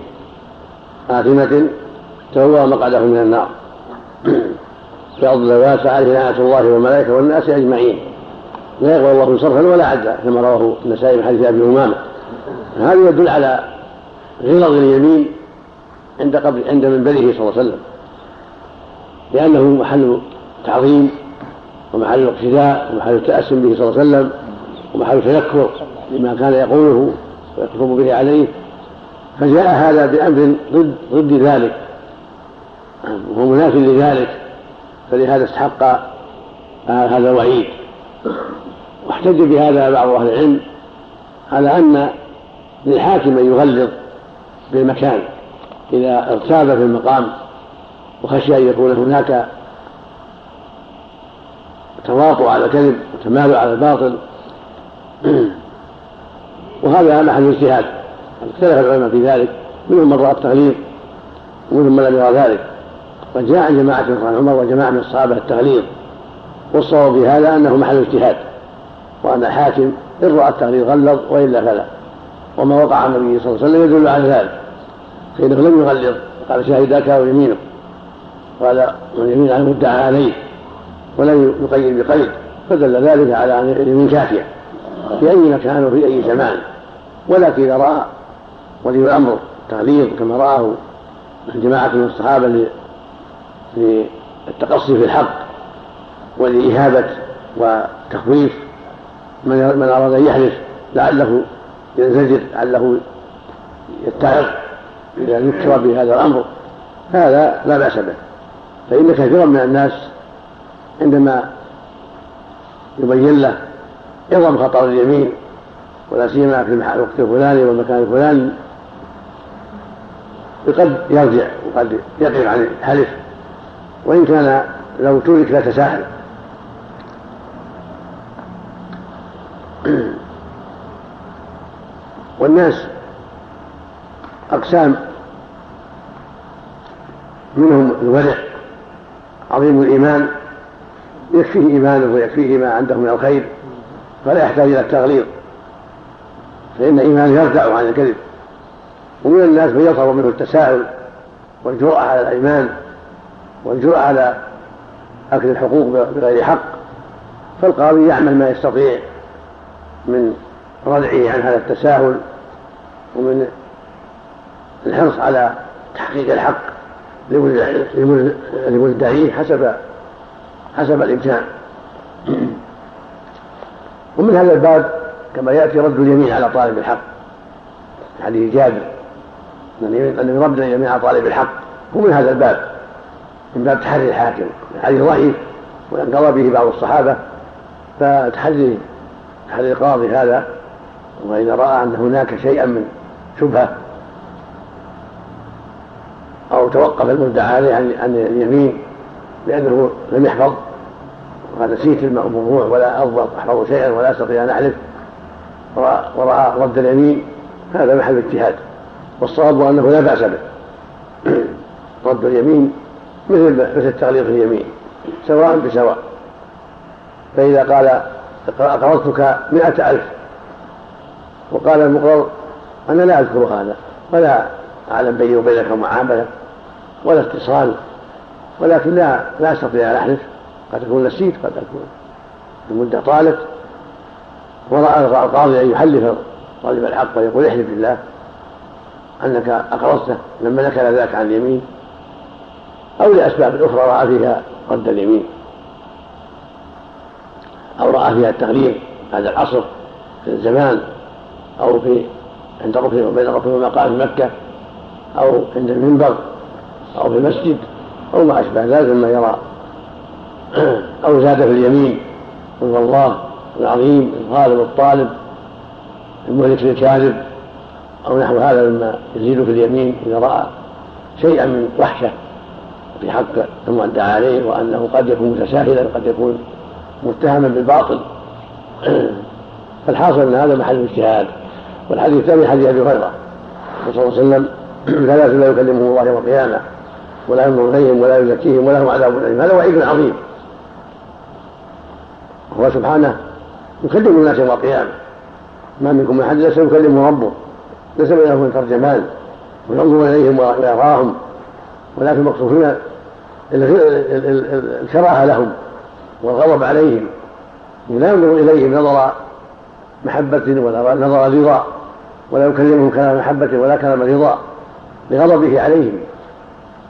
آثمة تهوى مقعده من النار. فأضل الواسع عليه لعنة الله والملائكة والناس أجمعين. لا يقبل الله صرفا ولا عدلا كما رواه النسائي من حديث أبي أمامة. هذا يدل على غلظ اليمين عند قبل عند منبره صلى الله عليه وسلم. لأنه محل تعظيم ومحل اقتداء ومحل التأسم به صلى الله عليه وسلم ومحل تذكر لما كان يقوله ويخطب به عليه فجاء هذا بأمر ضد ضد ذلك. وهو مناف لذلك فلهذا استحق هذا الوعيد. واحتج بهذا بعض أهل العلم على أن للحاكم أن يغلظ بالمكان إذا ارتاب في المقام وخشي أن يكون هناك تواطؤ على الكذب وتمالؤ على الباطل. وهذا محل اجتهاد اختلف العلماء في ذلك منهم من رأى التغليظ ومنهم من لم يرى ذلك. قد جاء عن جماعة من عمر وجماعة من الصحابة التغليظ والصواب في هذا أنه محل اجتهاد. وأن الحاكم إن رأى التغليظ غلظ وإلا فلا. وما وقع عن النبي صلى الله عليه وسلم يدل على ذلك. فانه لم يغلظ قال شاهداك ويمينه قال واليمين على المدعى عليه ولم يقيد بقيد فدل ذلك على أن اليمين كافية. في أي مكان وفي أي زمان. ولكن إذا رأى ولي الأمر تغليظ كما رآه جماعة من الصحابة للتقصي في الحق ولإهابة وتخويف من من أراد أن يحلف لعله ينزجر لعله يتعظ إذا ذكر بهذا الأمر. هذا لا بأس به. فإن كثيرا من الناس عندما يبين له عظم خطر اليمين ولا سيما في الوقت الفلاني والمكان الفلاني. قد يرجع وقد يقف عن الحلف. وإن كان لو ترك لتساهل والناس أقسام. منهم الورع عظيم الإيمان. يكفيه إيمانه ويكفيه ما عنده من الخير. فلا يحتاج إلى التغليظ فإن إيمانه يردع عن الكذب. ومن الناس من يظهر منه التساؤل والجرأة على الأيمان والجرأة على أكل الحقوق بغير حق فالقاضي يعمل ما يستطيع من ردعه عن هذا التساهل ومن الحرص على تحقيق الحق لمدعيه حسب حسب الإمكان. ومن هذا الباب كما يأتي رد اليمين على طالب الحق. حديث جابر. أن يرد اليمين على طالب الحق. هو من هذا الباب. من باب تحري الحاكم. الحديث ضعيف وانقضى به بعض الصحابة. فتحري تحري القاضي هذا. وإذا رأى أن هناك شيئا من شبهة أو توقف المدعى عليه عن اليمين لأنه لم يحفظ وقد نسيت الموضوع ولا أضبط شيئا ولا أستطيع أن أحلف. ورأى رد اليمين هذا محل اجتهاد. والصواب أنه لا بأس به. رد اليمين مثل مثل التغليظ في اليمين سواء بسواء. فإذا قال أقرضتك مئة ألف وقال المقرض أنا لا أذكر هذا ولا أعلم بيني وبينك معاملة ولا اتصال ولكن لا لا أستطيع أن أحلف. قد أكون نسيت قد أكون المدة طالت. ورأى القاضي أن يحلف طالب الحق ويقول احلف بالله أنك أقرضته لما نكل ذاك عن اليمين أو لأسباب أخرى رأى فيها رد اليمين أو رأى فيها التغليب هذا العصر في الزمان أو في عند ركن وبين ركن ومقام في مكة أو عند المنبر أو في المسجد أو ما أشبه ذلك مما يرى. أو زاد في اليمين قل والله العظيم الغالب الطالب المهلك للكاذب أو نحو هذا مما يزيد في اليمين إذا رأى شيئا من وحشة في حق المؤدى عليه وأنه قد يكون متساهلا قد يكون متهما بالباطل. فالحاصل أن هذا محل الاجتهاد. والحديث الثاني حديث أبي هريرة. صلى الله عليه وسلم ثلاث لا يكلمهم الله يوم القيامة ولا ينظر إليهم ولا يزكيهم ولهم عذاب أليم هذا وعيد عظيم. هو سبحانه يكلم الناس يوم القيامة. ما منكم من أحد ليس يكلمه ربه ليس بينهم ترجمان وينظر إليهم ويراهم ولكن المقصود هنا الكراهة لهم والغضب عليهم. لا ينظر إليهم نظر محبة ولا نظر رضا ولا يكلمهم كلام محبة ولا كلام رضا لغضبه عليهم.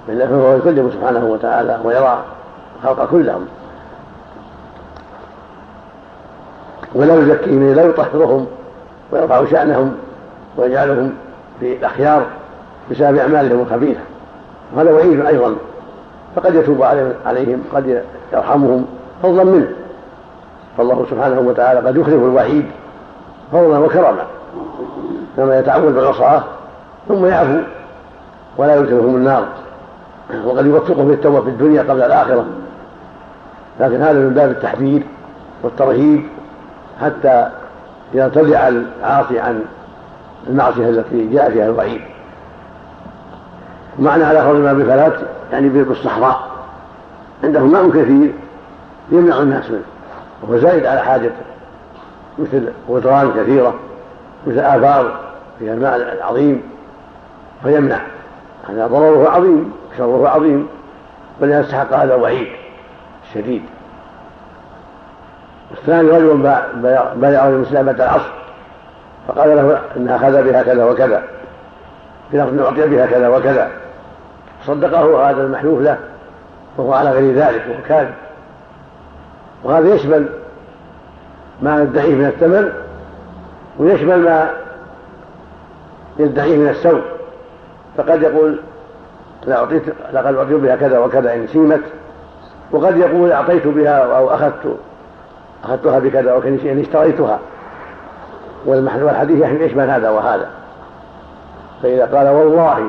بل هو يكلم سبحانه وتعالى ويرى الخلق كلهم. ولا يزكيهم لا يطهرهم ويرفع شأنهم ويجعلهم في الأخيار بسبب أعمالهم الخبيثة. وهذا وعيد أيضا. فقد يتوب عليهم قد يرحمهم فضلا منه. فالله سبحانه وتعالى قد يخلف الوعيد فضلا وكرما كما يتعود بالعصاة ثم يعفو ولا يدخلهم النار. وقد يوفقهم للتوبة في الدنيا قبل الآخرة. لكن هذا من باب التحذير والترهيب حتى يرتدع العاصي عن المعصية التي جاء فيها الوعيد. معنى على فرض الماء بفلات يعني بالصحراء. عنده ماء كثير يمنع الناس منه. وهو زائد على حاجته. مثل غدران كثيرة مثل آبار فيها الماء العظيم فيمنع. هذا ضرره عظيم شره عظيم بل يستحق هذا الوعيد الشديد. الثاني رجل بايع المسلمة العصر فقال له إن أخذ بها كذا وكذا في لفظ أعطي بها كذا وكذا. صدقه هذا المحلوف له وهو على غير ذلك وهو كاذب. وهذا يشمل ما يدعيه من الثمن ويشمل ما يدعيه من السوء. فقد يقول لا أعطيت لقد أعطيت بها كذا وكذا إن سيمت وقد يقول أعطيت بها أو أخذت أخذتها بكذا وكذا إن اشتريتها. والحديث يشمل هذا وهذا؟ فإذا قال والله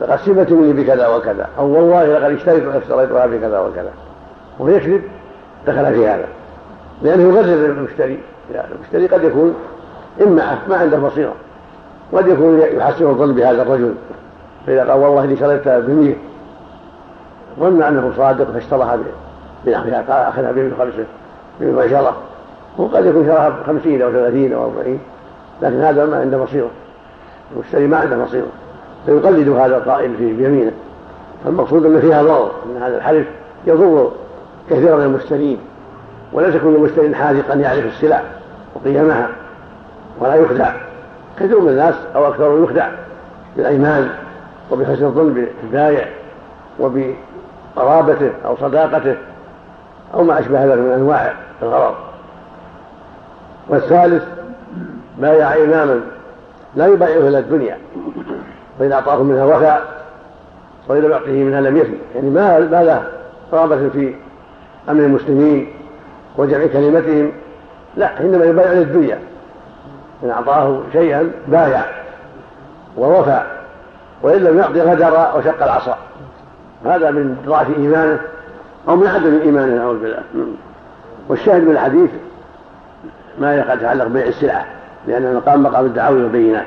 لقد سمت مني بكذا وكذا أو والله لقد اشتريت اشتريتها بكذا وكذا. وهو يكذب دخل في هذا لأنه يغرر المشتري. يعني المشتري قد يكون إما ما عنده بصيرة قد يكون يحسن الظن بهذا الرجل. فإذا قال والله إني شريتها بمية ظن أنه صادق فاشتراها بنحوها أخذها بمية خمسة بمية عشرة وقد يكون شراها بخمسين أو ثلاثين أو أربعين لكن هذا ما عنده بصيرة المشتري ما عنده بصيرة فيقلد هذا القائل في بيمينه. فالمقصود أن فيها ضرر أن هذا الحلف يضر كثيرا من المشترين. وليس كل مشتري حاذقا يعرف السلع وقيمها ولا يخدع. كثير من الناس أو أكثر يخدع بالأيمان وبحسن الظن بالبايع وبقرابته أو صداقته. أو ما أشبه ذلك من أنواع الغرض. والثالث بايع إماما لا يبايعه إلا الدنيا فإذا أعطاه منها وفى وإذا يعطيه منها لم يفي يعني ما ما له رغبة في أمن المسلمين وجمع كلمتهم لا إنما يبايع للدنيا. إن أعطاه شيئا بايع ووفى وإن لم يعطي غدر وشق العصا. هذا من ضعف إيمانه أو من عدم إيمانه نعوذ بالله. والشاهد من الحديث ما يتعلق ببيع السلعة لأنه مقام مقام الدعاوي والبينات.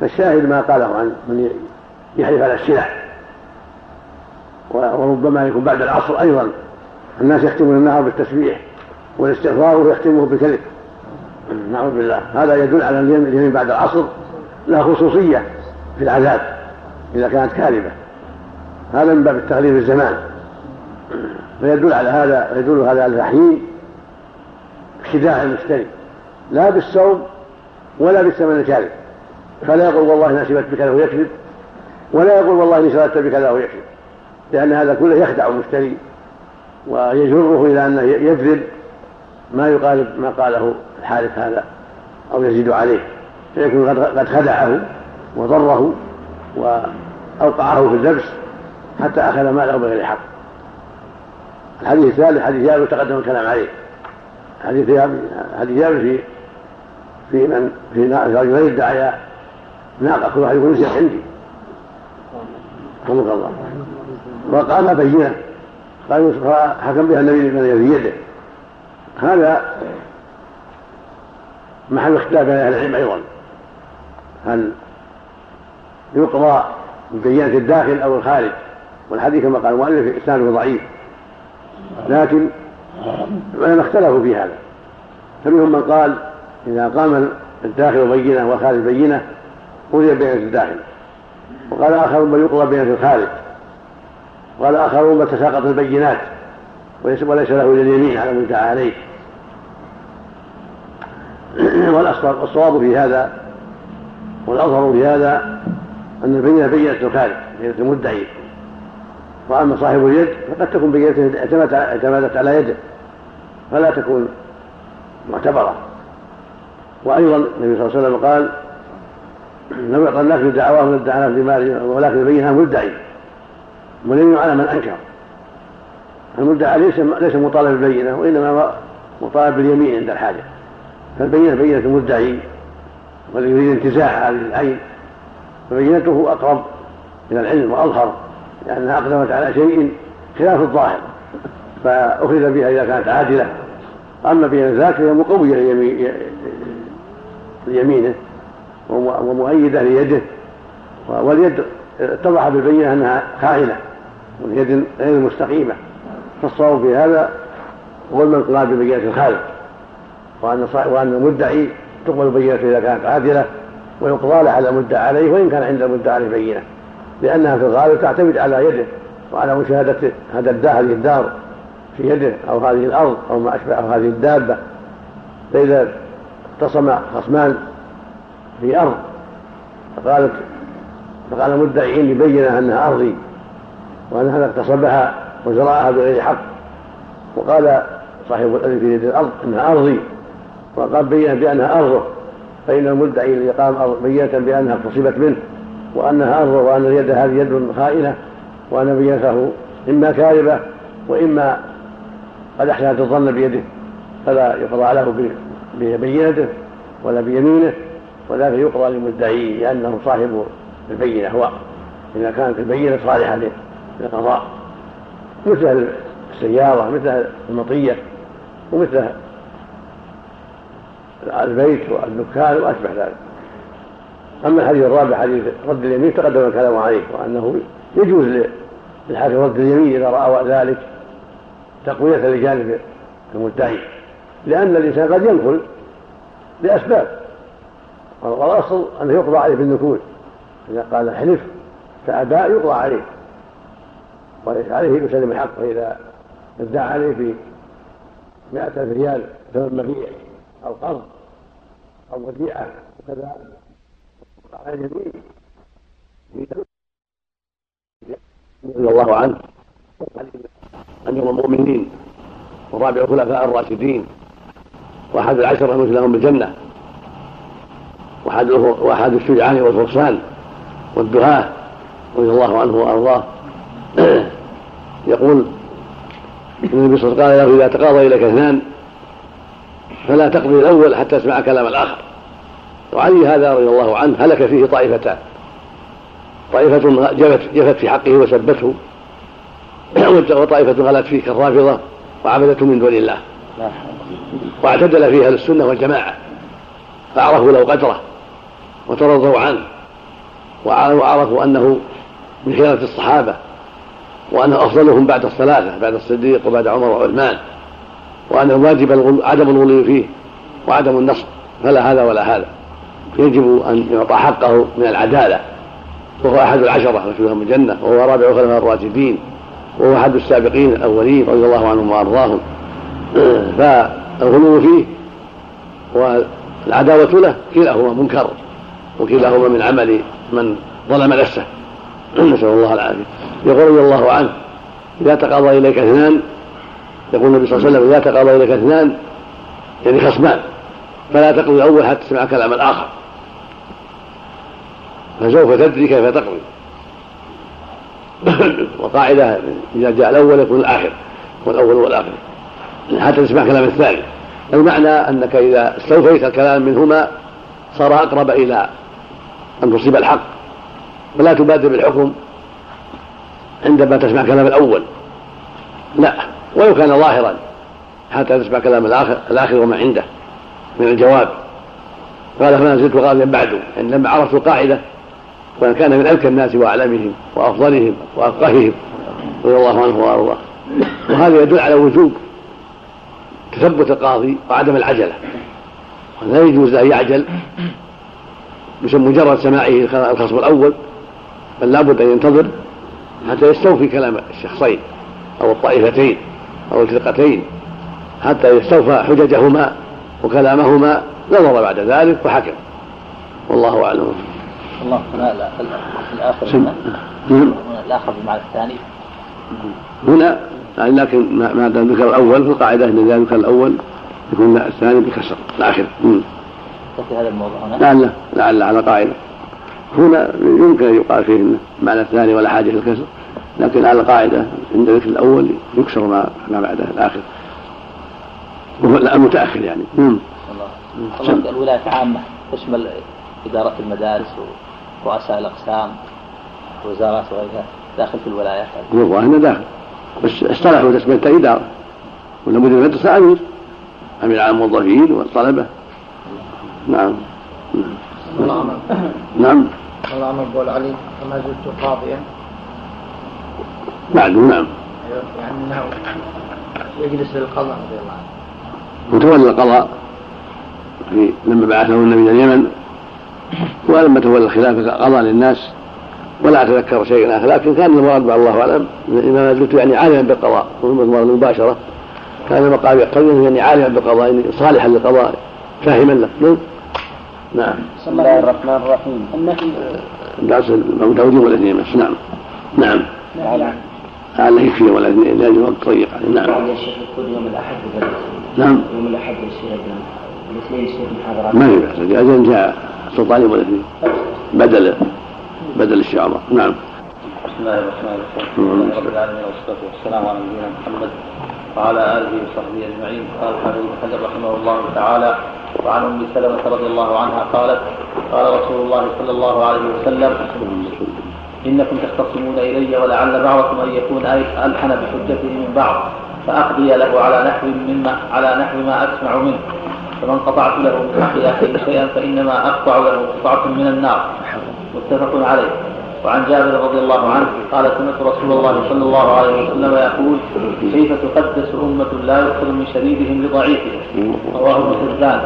فالشاهد ما قاله عن من يحلف على السلع. وربما يكون بعد العصر أيضا. الناس يختمون النهار بالتسبيح والاستغفار ويختمه بالكذب. نعوذ بالله. هذا يدل على اليمين بعد العصر لها خصوصية في العذاب إذا كانت كاذبة. هذا من باب التغليب الزمان. فيدل على هذا يدل هذا على تحريم خداع المشتري. لا بالصوم ولا بالثمن الكاذب فلا يقول والله شربت بكذا ويكذب ولا يقول والله اني شربت بكذا ويكذب لأن هذا كله يخدع المشتري ويجره إلى انه يكذب ما يقارب ما قاله الحارث هذا أو يزيد عليه. فيكون قد خدعه وضره وأوقعه في اللبس حتى أخذ ماله بغير حق. الحديث الثالث حديث جابر تقدم الكلام عليه. حديث حديث جابر في في من في رجلين ادعيا ناقة كل واحد يقول نسيت عندي. رحمك الله. وقام بينة. قال حكم بها النبي من في يده. هذا محل اختلاف بين أهل العلم أيضا. هل يقضى ببينة الداخل أو الخارج؟ والحديث كما قال المؤلف إسناده ضعيف. لكن العلماء اختلفوا في هذا فمنهم من قال إذا قام الداخل بينة والخارج بينة قضي بينة الداخل. وقال آخرون بل يقضى بينة الخارج. وقال آخرون بل تساقط البينات وليس له إلى اليمين على المدعى عليه. والصواب في هذا والأظهر في هذا أن البينة بينة الخارج بينة المدعي. وأما صاحب اليد فقد تكون بينته اعتمدت على يده فلا تكون معتبرة. وأيضا النبي صلى الله عليه وسلم قال لو يعطى الناس بدعواهم لادعى بمال ولكن يبينها مدعي واليمين على من أنكر. المدعى ليس ليس مطالب بالبينة وإنما مطالب باليمين عند الحاجة. فالبينة بينة المدعي والذي يريد انتزاع هذه العين فبينته أقرب إلى العلم وأظهر. لأنها أقدمت على شيء خلاف الظاهر فأخذ بها إذا كانت عادلة. أما بين ذاك فهي مقوية ليمينه ومؤيدة ليده. واليد اتضح بالبينة أنها خائنة واليد غير مستقيمة. فالصواب في هذا هو الانقلاب ببينة الخالق. وأن وأن المدعي تقبل بينته إذا كانت عادلة ويقضى على المدعى عليه وإن كان عند المدعى عليه بينة. لأنها في الغالب تعتمد على يده وعلى مشاهدة هذا الدار هذه الدار في يده أو هذه الأرض أو ما أشبه أو هذه الدابة. فإذا اختصم خصمان في أرض فقالت فقال المدعيين لبين أنها أرضي وأن هذا اغتصبها وزرعها بغير حق. وقال صاحب الذي في يد الأرض أنها أرضي. وقال بين بأنها أرضه. فإن المدعي الذي قام بينة بأنها اغتصبت منه. وأنها أرضه وأن اليد هذه يد خائنة وأن بينته إما كاذبة وإما قد أحسنت الظن بيده فلا يقضى له ببينته ولا بيمينه ولكن يقضى للمدعي لأنه صاحب البينة هو إذا كانت البينة صالحة للقضاء مثل السيارة مثل المطية ومثل البيت والدكان وأشبه ذلك. أما الحديث الرابع حديث رد اليمين تقدم الكلام عليه وأنه يجوز للحاكم رد اليمين إذا رأى ذلك تقوية لجانب المدعي لأن الإنسان قد ينقل لأسباب والأصل أنه يقضى عليه بالنكول إذا قال احلف فأباء يقضى عليه وعليه يسلم الحق فإذا ادعى عليه في مائة ألف ريال ثمن مبيع أو قرض أو وديعة وكذا على اليمين رضي الله عنه. أمير المؤمنين ورابع الخلفاء الراشدين وأحد العشرة المسلمون بالجنة وأحد وأحد الشجعان والفرسان والدهاة رضي الله عنه وأرضاه. يقول النبي صلى الله عليه وسلم قال له إذا تقاضى إليك اثنان فلا تقضي الأول حتى تسمع كلام الآخر. وعلي هذا رضي الله عنه هلك فيه طائفتان طائفة جفت, جفت في حقه وسبته. وطائفة غلت فيه كالرافضة وعبدته من دون الله. واعتدل فيها السنة والجماعة. فعرفوا له قدره وترضوا عنه. وعرفوا أنه من خيرة الصحابة. وأنه أفضلهم بعد الثلاثة بعد الصديق وبعد عمر وعثمان. وأن الواجب عدم الغلو فيه وعدم النصر. فلا هذا ولا هذا. يجب أن يعطى حقه من العدالة. وهو أحد العشرة مشهورهم الجنة وهو رابع خلفاء الراشدين وهو أحد السابقين الأولين رضي الله عنهم وأرضاهم. فالغلو فيه والعداوة له كلاهما منكر وكلاهما من عمل من ظلم نفسه. نسأل الله العافية. يقول رضي الله عنه إذا تقاضى إليك اثنان يقول النبي صلى الله عليه وسلم إذا تقاضى إليك اثنان يعني خصمان فلا تقضي الأول حتى تسمع كلام الآخر. فسوف تدري كيف تقضي وقاعدة إذا جاء الأول يكون الآخر والأول والآخر حتى تسمع كلام الثاني. المعنى أنك إذا استوفيت الكلام منهما صار أقرب إلى أن تصيب الحق. فلا تبادر بالحكم عندما تسمع كلام الأول. لا ولو كان ظاهرا حتى تسمع كلام الآخر الآخر وما عنده من الجواب. قال فما زلت غاليا بعد يعني لما عرفت القاعدة وأن كان من أذكى الناس وأعلمهم وأفضلهم وأفقههم رضي الله عنه وأرضاه. وهذا يدل على وجوب تثبت القاضي وعدم العجلة. لا يجوز أن يعجل بمجرد سماعه الخصم الأول بل لابد أن ينتظر حتى يستوفي كلام الشخصين أو الطائفتين أو الفرقتين. حتى يستوفى حججهما وكلامهما نظر بعد ذلك وحكم. والله أعلم. الله هنا الآخر هنا. نعم. الآخر بمعنى الثاني. هنا يعني لكن ما دام ذكر الأول في القاعدة أن إذا ذكر الأول يكون الثاني بكسر الآخر. في هذا الموضوع هنا؟ لعل لعل على قاعدة. هنا يمكن أن يقال فيه معنى الثاني ولا حاجة للكسر لكن على قاعدة عند ذكر الأول يكسر ما ما بعده الآخر. وهو المتأخر يعني. الله. الله الولاية عامة تشمل إدارة المدارس ورؤساء الأقسام وزارات وغيرها داخل في الولايات هو هنا داخل. بس اصطلحوا تسمية إدارة ولا مدير المدرسة أمير أمير على الموظفين والطلبة. نعم. نعم. نعم. الأمر قول علي فما زلت قاضيا. بعده نعم. يعني إنه يجلس للقضاء رضي الله عنه. وتولى القضاء. في لما بعثه النبي إلى اليمن ولما تولى الخلافه قضى للناس ولا أتذكر شيئا آخر لكن كان المراد مع الله أعلم ما زلت يعني عالما بالقضاء المباشره كان مقام يقتضي يعني عالما بالقضاء يعني صالحا للقضاء فاهما له. نعم. نعم بسم الله الرحمن الرحيم. النفي درس توجيه والاثنين بس نعم. نعم. لعله يكفي ولا لأن الوقت ضيق نعم. يا شيخ يكون يوم الأحد نعم. يوم الأحد يصير الاثنين يصير محاضرات. ما في بأس أجل جاء سلطان يوم الاثنين بدل بدل الشعراء نعم. بسم الله الرحمن الرحيم. الحمد لله رب العالمين والصلاة والسلام على نبينا محمد وعلى آله وصحبه أجمعين. قال الحافظ بن حجر رحمه الله تعالى وعن أم سلمة رضي الله عنها قالت قال رسول الله صلى الله عليه وسلم إنكم تختصمون إلي ولعل بعضكم أن يكون ألحن بحجته من بعض فأقضي له على نحو مما على نحو ما أسمع منه. فمن قطعت له من حق أخيه شيئا فإنما أقطع له قطعة من النار. متفق عليه. وعن جابر رضي الله عنه قال سمعت رسول الله صلى الله عليه وسلم يقول كيف تقدس أمة لا يؤخذ من شديدهم لضعيفهم؟ رواه ابن حبان.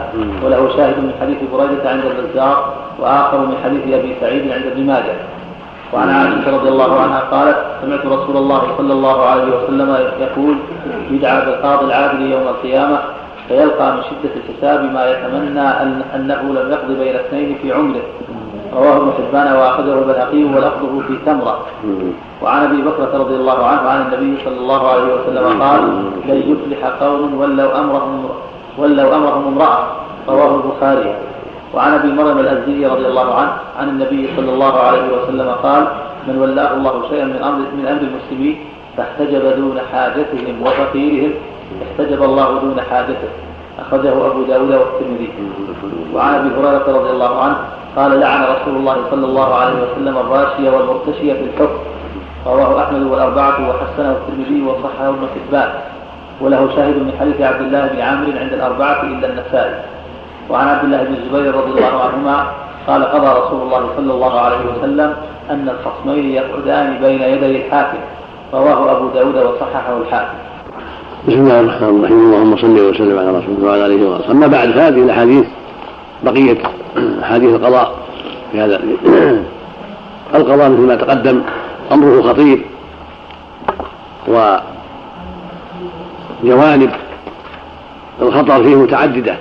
وله شاهد من حديث بريدة عند البزار وآخر من حديث أبي سعيد عند ابن ماجه. وعن عائشة رضي الله عنها قالت سمعت رسول الله صلى الله عليه وسلم يقول يدعى بالقاضي العادل يوم القيامة فيلقى من شدة الحساب ما يتمنى أن أنه لم يقض بين اثنين في عمره. رواه ابن حبان واخذه البيهقي ولفظه في تمره وعن أبي بكرة رضي الله عنه عن النبي صلى الله عليه وسلم قال لن يفلح قوم ولوا امرهم ولوا أمرهم امرأة. رواه البخاري. وعن أبي مريم الأزدي رضي الله عنه عن النبي صلى الله عليه وسلم قال من ولاه الله شيئا من أمر من أمر المسلمين فاحتجب دون حاجتهم وفقيرهم احتجب الله دون حاجته أخرجه أبو داود والترمذي. وعن أبي هريرة رضي الله عنه قال لعن رسول الله صلى الله عليه وسلم الراشية والمرتشية في الحكم. رواه أحمد والأربعة وحسنه الترمذي وصححه ابن حبان. وله شاهد من حديث عبد الله بن عامر عند الأربعة إلا النسائي. وعن عبد الله بن الزبير رضي الله عنهما قال قضى رسول الله صلى الله عليه وسلم أن الخصمين يقعدان بين يدي الحاكم رواه أبو داود وصححه الحاكم. بسم الله الرحمن الرحيم. اللهم صل وسلم على رسول الله وعلى آله وصحبه. أما بعد فهذه الأحاديث بقية أحاديث القضاء في هذا القضاء مثل ما تقدم. أمره خطير وجوانب الخطر فيه متعددة.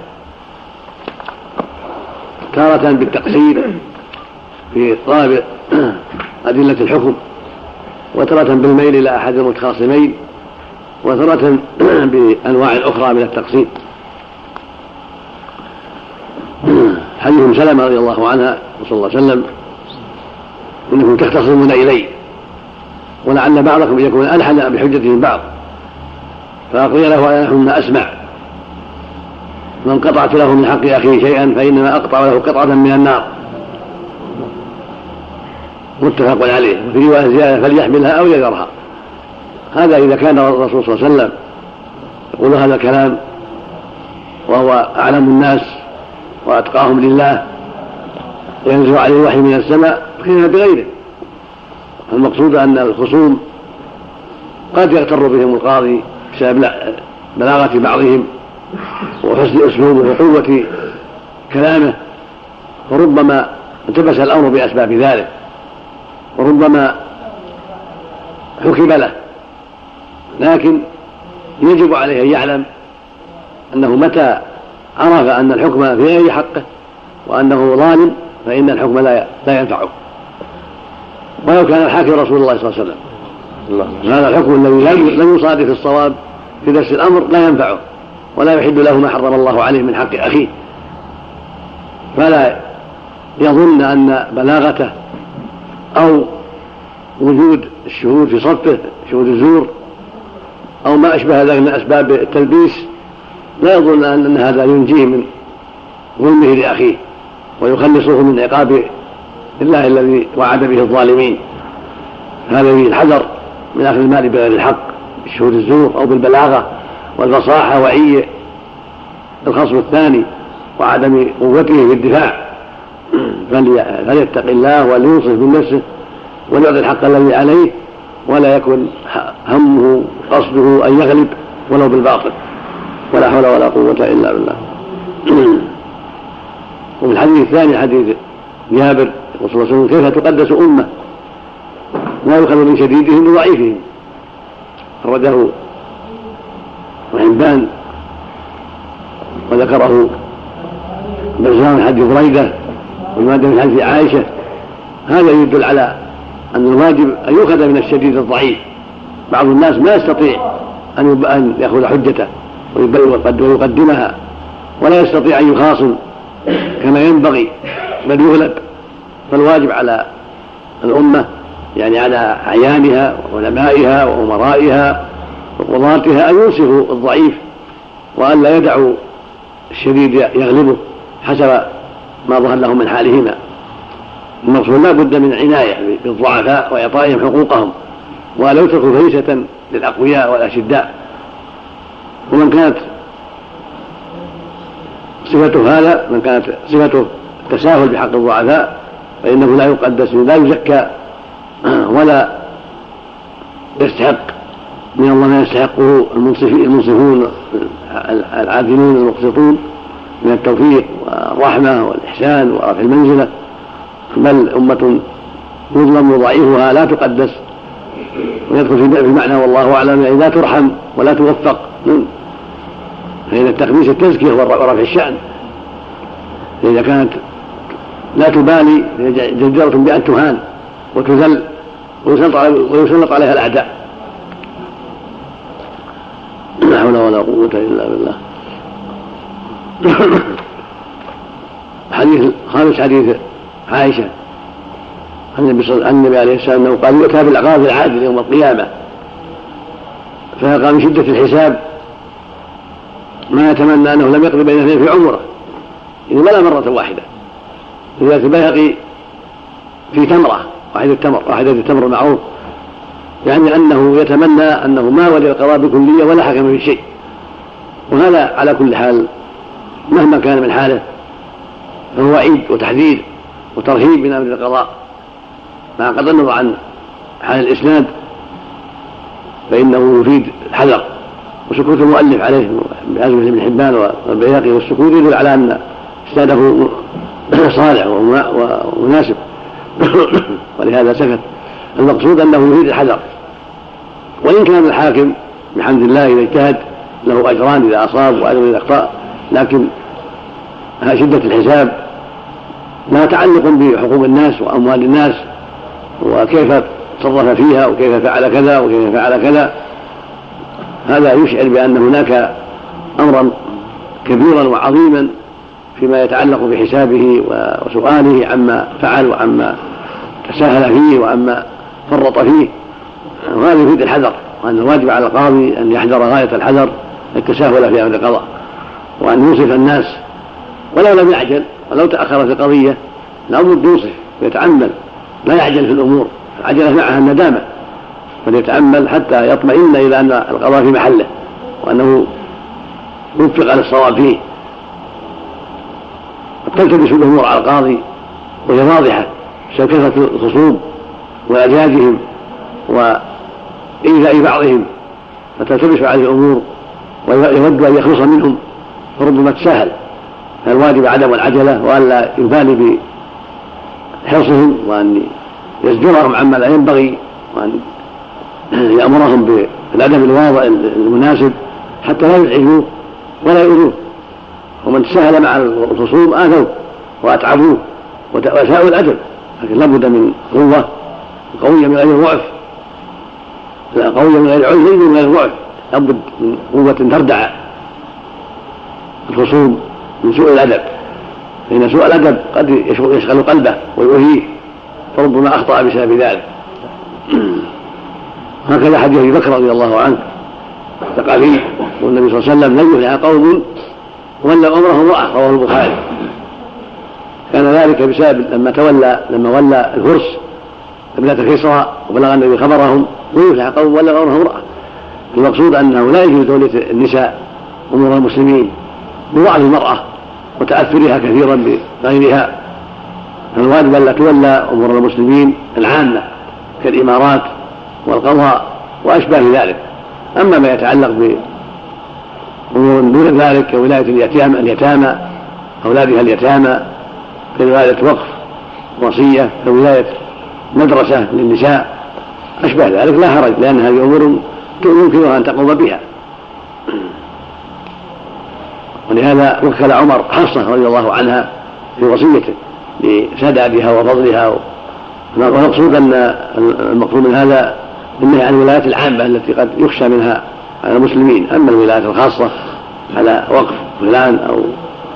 تارة بالتقصير في طلب أدلة الحكم. وتارة بالميل إلى أحد المتخاصمين وتارة بأنواع أخرى من التقسيم حديث سلمة رضي الله عنها صلى الله عليه وسلم إنكم تختصمون إلي ولعل بعضكم يكون ألحن بحجة من بعض فأقضي له أنا ما أسمع. من قطعت له من حق أخيه شيئا فإنما أقطع له قطعة من النار. متفق عليه. وفي رواية زيادة فليحملها أو يذرها هذا إذا كان الرسول صلى الله عليه وسلم يقول هذا الكلام وهو أعلم الناس وأتقاهم لله وينزل عليه الوحي من السماء خلاف بغيره. المقصود أن الخصوم قد يغتر بهم القاضي بسبب بلاغة بعضهم وحسن أسلوبه وقوة كلامه وربما التبس الأمر بأسباب ذلك. وربما حكم له. لكن يجب عليه أن يعلم أنه متى عرف أن الحكم في غير حقه وأنه ظالم فإن الحكم لا لا ينفعه. ولو كان الحاكم رسول الله صلى الله عليه وسلم. هذا الحكم الذي لم يصادف الصواب في نفس الأمر لا ينفعه ولا يحل له ما حرم الله عليه من حق أخيه. فلا يظن أن بلاغته أو وجود الشهود في صفه شهود الزور أو ما أشبه ذلك من أسباب التلبيس لا يظن أن هذا ينجيه من ظلمه لأخيه ويخلصه من عقاب الله الذي وعد به الظالمين. هذا فيه الحذر من أخذ المال بغير الحق بالشهود الزور أو بالبلاغة والفصاحة وعي الخصم الثاني وعدم قوته في الدفاع. فليتق الله ولينصف من نفسه وليعطي الحق الذي عليه ولا يكن همه قصده أن يغلب ولو بالباطل. ولا حول ولا قوة إلا بالله. وفي الحديث الثاني حديث جابر يقول صلى الله عليه وسلم كيف تقدس أمة لا يؤخذ من شديدهم بضعيفهم أخرجه وحبان وذكره. بزار حديث بريدة والمادة من حديث عائشة هذا يدل على أن الواجب أن يؤخذ من الشديد الضعيف. بعض الناس ما يستطيع أن أن يأخذ حجته ويقدمها ولا يستطيع أن يخاصم كما ينبغي بل يغلب. فالواجب على الأمة يعني على أعيانها وعلمائها وأمرائها وقضاتها أن ينصفوا الضعيف وأن لا يدعوا الشديد يغلبه حسب ما ظهر له من حالهما. المقصود لا بد من عناية بالضعفاء وإعطائهم حقوقهم ولا يتركوا فريسة للأقوياء والأشداء. ومن كانت صفته هذا من كانت صفته التساهل بحق الضعفاء فإنه لا يقدس لا يزكى ولا يستحق من الله ما يستحقه المنصفون العادلون المقسطون. من التوفيق والرحمة والإحسان ورفع المنزلة. بل أمة يظلم ضعيفها لا تقدس. ويدخل في المعنى والله أعلم يعني لا ترحم ولا توفق. فإن التقديس التزكية ورفع الشأن. فإذا كانت لا تبالي جديرة بأن تهان وتذل ويسلط عليها الأعداء. لا حول ولا قوة إلا بالله. حديث خامس حديث عائشة. عن النبي صلى النبي عليه السلام أنه قال يؤتى بالعقاب العادل يوم القيامة. فيقع من شدة الحساب ما يتمنى أنه لم يقضي بين اثنين في عمره. إذا ولا مرة واحدة. لذلك البيهقي في تمرة واحدة التمر واحدة التمر المعروف. يعني أنه يتمنى أنه ما ولي القضاء بكلية ولا حكم في شيء. وهذا على كل حال مهما كان من حاله فهو وعيد وتحذير وترهيب من أمر القضاء. مع قد النظر عن حال الإسناد فإنه يفيد الحذر. وسكوت المؤلف عليه بعزم ابن حبان والبيهقي والسكوت يدل على أن إسناده صالح ومناسب. ولهذا سكت. المقصود أنه يفيد الحذر. وإن كان الحاكم بحمد الله إذا اجتهد له أجران إذا أصاب وأجر إذا أخطأ. لكن شدة الحساب لها تعلق بحقوق الناس وأموال الناس وكيف تصرف فيها وكيف فعل كذا وكيف فعل كذا. هذا يشعر بأن هناك أمرا كبيرا وعظيما فيما يتعلق بحسابه وسؤاله عما فعل وعما تساهل فيه وعما فرط فيه. وهذا يفيد الحذر وأن الواجب على القاضي أن يحذر غاية الحذر التساهل في أمر القضاء. وأن يوصف الناس ولو لم يعجل ولو تأخر في القضية لابد يوصف ويتأمل لا يعجل في الأمور العجلة معها الندامة فليتأمل حتى يطمئن إلى أن القضاء في محله وأنه وفق للصواب فيه قد تلتبس الأمور على القاضي وهي واضحة بسبب كثرة الخصوم وإعجازهم وإيذاء بعضهم فتلتبس عليه الأمور ويود أن يخلص منهم فربما تساهل. فالواجب عدم العجلة وألا يبالي بحرصهم وأن يزجرهم عما لا ينبغي وأن يأمرهم بالأدب الواضع المناسب حتى لا يزعجوه ولا يؤذوه. ومن تساهل مع الخصوم آذوه وأتعبوه وساءوا الأدب لكن لابد من قوة قوية من غير ضعف. قوية من غير عذر من غير ضعف. لابد من قوة تردع. الخصوم من سوء الأدب. فإن سوء الأدب قد يشغل قلبه ويؤذيه. فربما أخطأ بسبب ذلك. هكذا حديث أبي بكر رضي الله عنه. الثقافي والنبي صلى الله عليه وسلم لن يفلح قوم ولى أمره امرأة رواه البخاري. كان ذلك بسبب لما تولى لما ولى الفرس ابنة كسرى وبلغ النبي خبرهم لن يفلح قوم ولى أمره امرأة. المقصود أنه لا يجوز تولية النساء أمور المسلمين بضعف المرأة وتأثرها كثيرا بغيرها. فالواجب ألا تولى أمور المسلمين العامة كالإمارات والقضاء وأشباه ذلك. أما ما يتعلق بأمور دون ذلك كولاية اليتامى اليتامى أولادها اليتامى كولاية وقف وصية كولاية مدرسة للنساء أشبه ذلك لا حرج لأن هذه أمور يمكنها أن تقوم بها. ولهذا وكل عمر حفصة رضي الله عنها في وصيته لسدادها وفضلها والمقصود أن المقصود من هذا النهي عن الولايات العامة التي قد يخشى منها على المسلمين. أما الولايات الخاصة على وقف فلان أو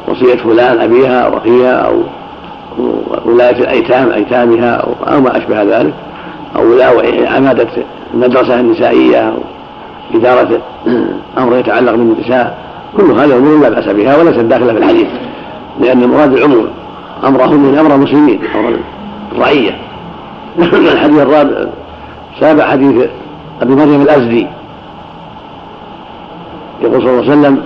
وصية فلان أبيها أو أخيها أو ولاية الأيتام أيتامها أو ما أشبه ذلك أو عمادة المدرسة النسائية أو إدارة أمر يتعلق بالنساء. كل هذا أمور لا بأس بها وليست داخلة في الحديث لأن المراد العموم أمرهم من أمر المسلمين أمر الرعية. الحديث الرابع سابع حديث أبي مريم الأزدي. يقول صلى الله عليه وسلم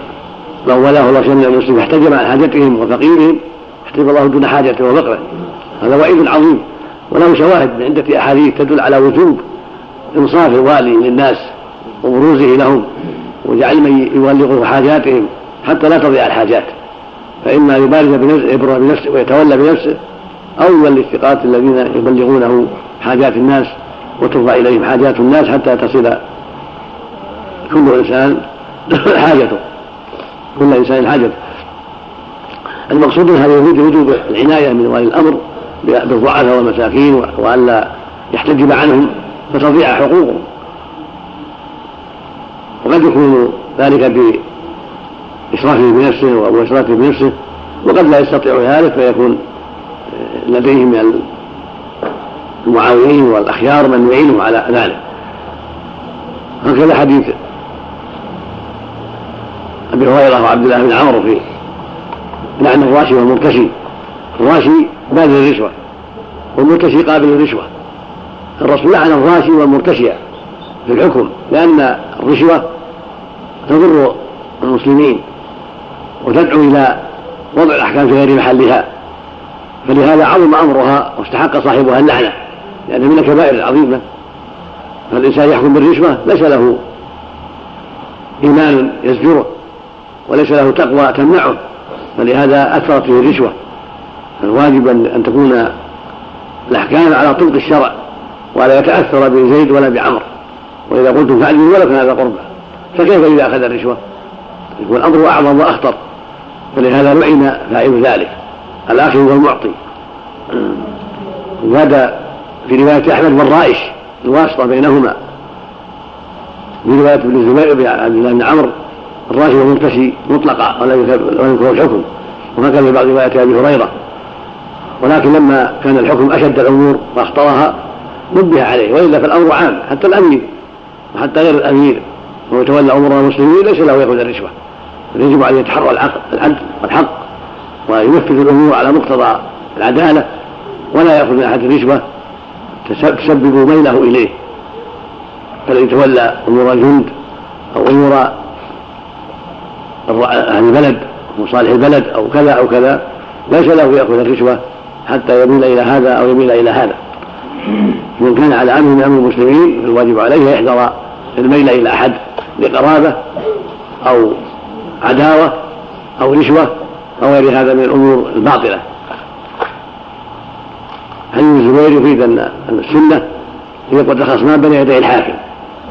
من ولاه الله شيئا من المسلمين احتجم عن حاجتهم وفقيرهم احتجب الله دون حاجته وفقره. هذا وعيد عظيم وله شواهد من عدة أحاديث تدل على وجوب إنصاف الوالي للناس وبروزه لهم. وجعل من يبلغه حاجاتهم حتى لا تضيع الحاجات. فإما يبارز بنفسه بنفسه ويتولى بنفسه أو يولي الثقات الذين يبلغونه حاجات الناس وترفع إليهم حاجات الناس حتى تصل كل إنسان حاجته. كل إنسان حاجته. المقصود من هذا يفيد وجوب العناية من ولي الأمر بالضعفاء والمساكين وألا يحتجب عنهم فتضيع حقوقهم. وقد يكون ذلك بإشرافه بنفسه أو إشرافه بنفسه وقد لا يستطيع ذلك فيكون لديهم من المعاونين والأخيار من يعينه على ذلك. هكذا حديث أبي هريرة وعبد الله بن عمرو في لعن الراشي والمرتشي. الراشي باذل الرشوة والمرتشي قابل الرشوة. الرسول لعن الراشي والمرتشي في الحكم لأن الرشوة تضر المسلمين وتدعو إلى وضع الأحكام في غير محلها. فلهذا عظم أمرها واستحق صاحبها اللعنة لأن من الكبائر العظيمة فالانسان يحكم بالرشوة ليس له إيمان يزجره وليس له تقوى تمنعه فلهذا أثرت فيه الرشوة. فالواجب ان تكون الأحكام على طبق الشرع ولا يتأثر بزيد ولا بعمر. وإذا قلتم فعلوا ولو كان هذا قربى. فكيف إذا أخذ الرشوة؟ يكون الامر اعظم وأخطر. فلهذا لعن فاعل ذلك. الاخذ والمعطي وهذا في رواية أحمد والرائش الواسطة بينهما. في رواية ابن الزبير بن عبد الله بن عمرو الراشد والمنتشي مطلقا ولا يذكر الحكم وهكذا في بعض روايات أبي هريرة. ولكن لما كان الحكم أشد الأمور وأخطرها نبه عليه. وإلا فالأمر عام حتى الأمير وحتى غير الأمير. وهو يتولى أمور المسلمين ليس له يأخذ الرشوة. يجب عليه يتحرى العقل العدل والحق وينفذ الأمور على مقتضى العدالة ولا يأخذ من احد الرشوه تسبب ميله إليه. فلن يتولى أمور الجند أو أمور أهل البلد وصالح البلد أو كذا أو كذا ليس له يأخذ الرشوة حتى يميل إلى هذا أو يميل إلى هذا. من كان على أمر من أمر المسلمين فالواجب عليه يحذر الميل إلى أحد. لقرابه أو عداوة أو رشوة أو غير هذا من الأمور الباطلة. حديث الزبير يفيد ان السنة؟ هي قد الخصمان بين يدي الحاكم.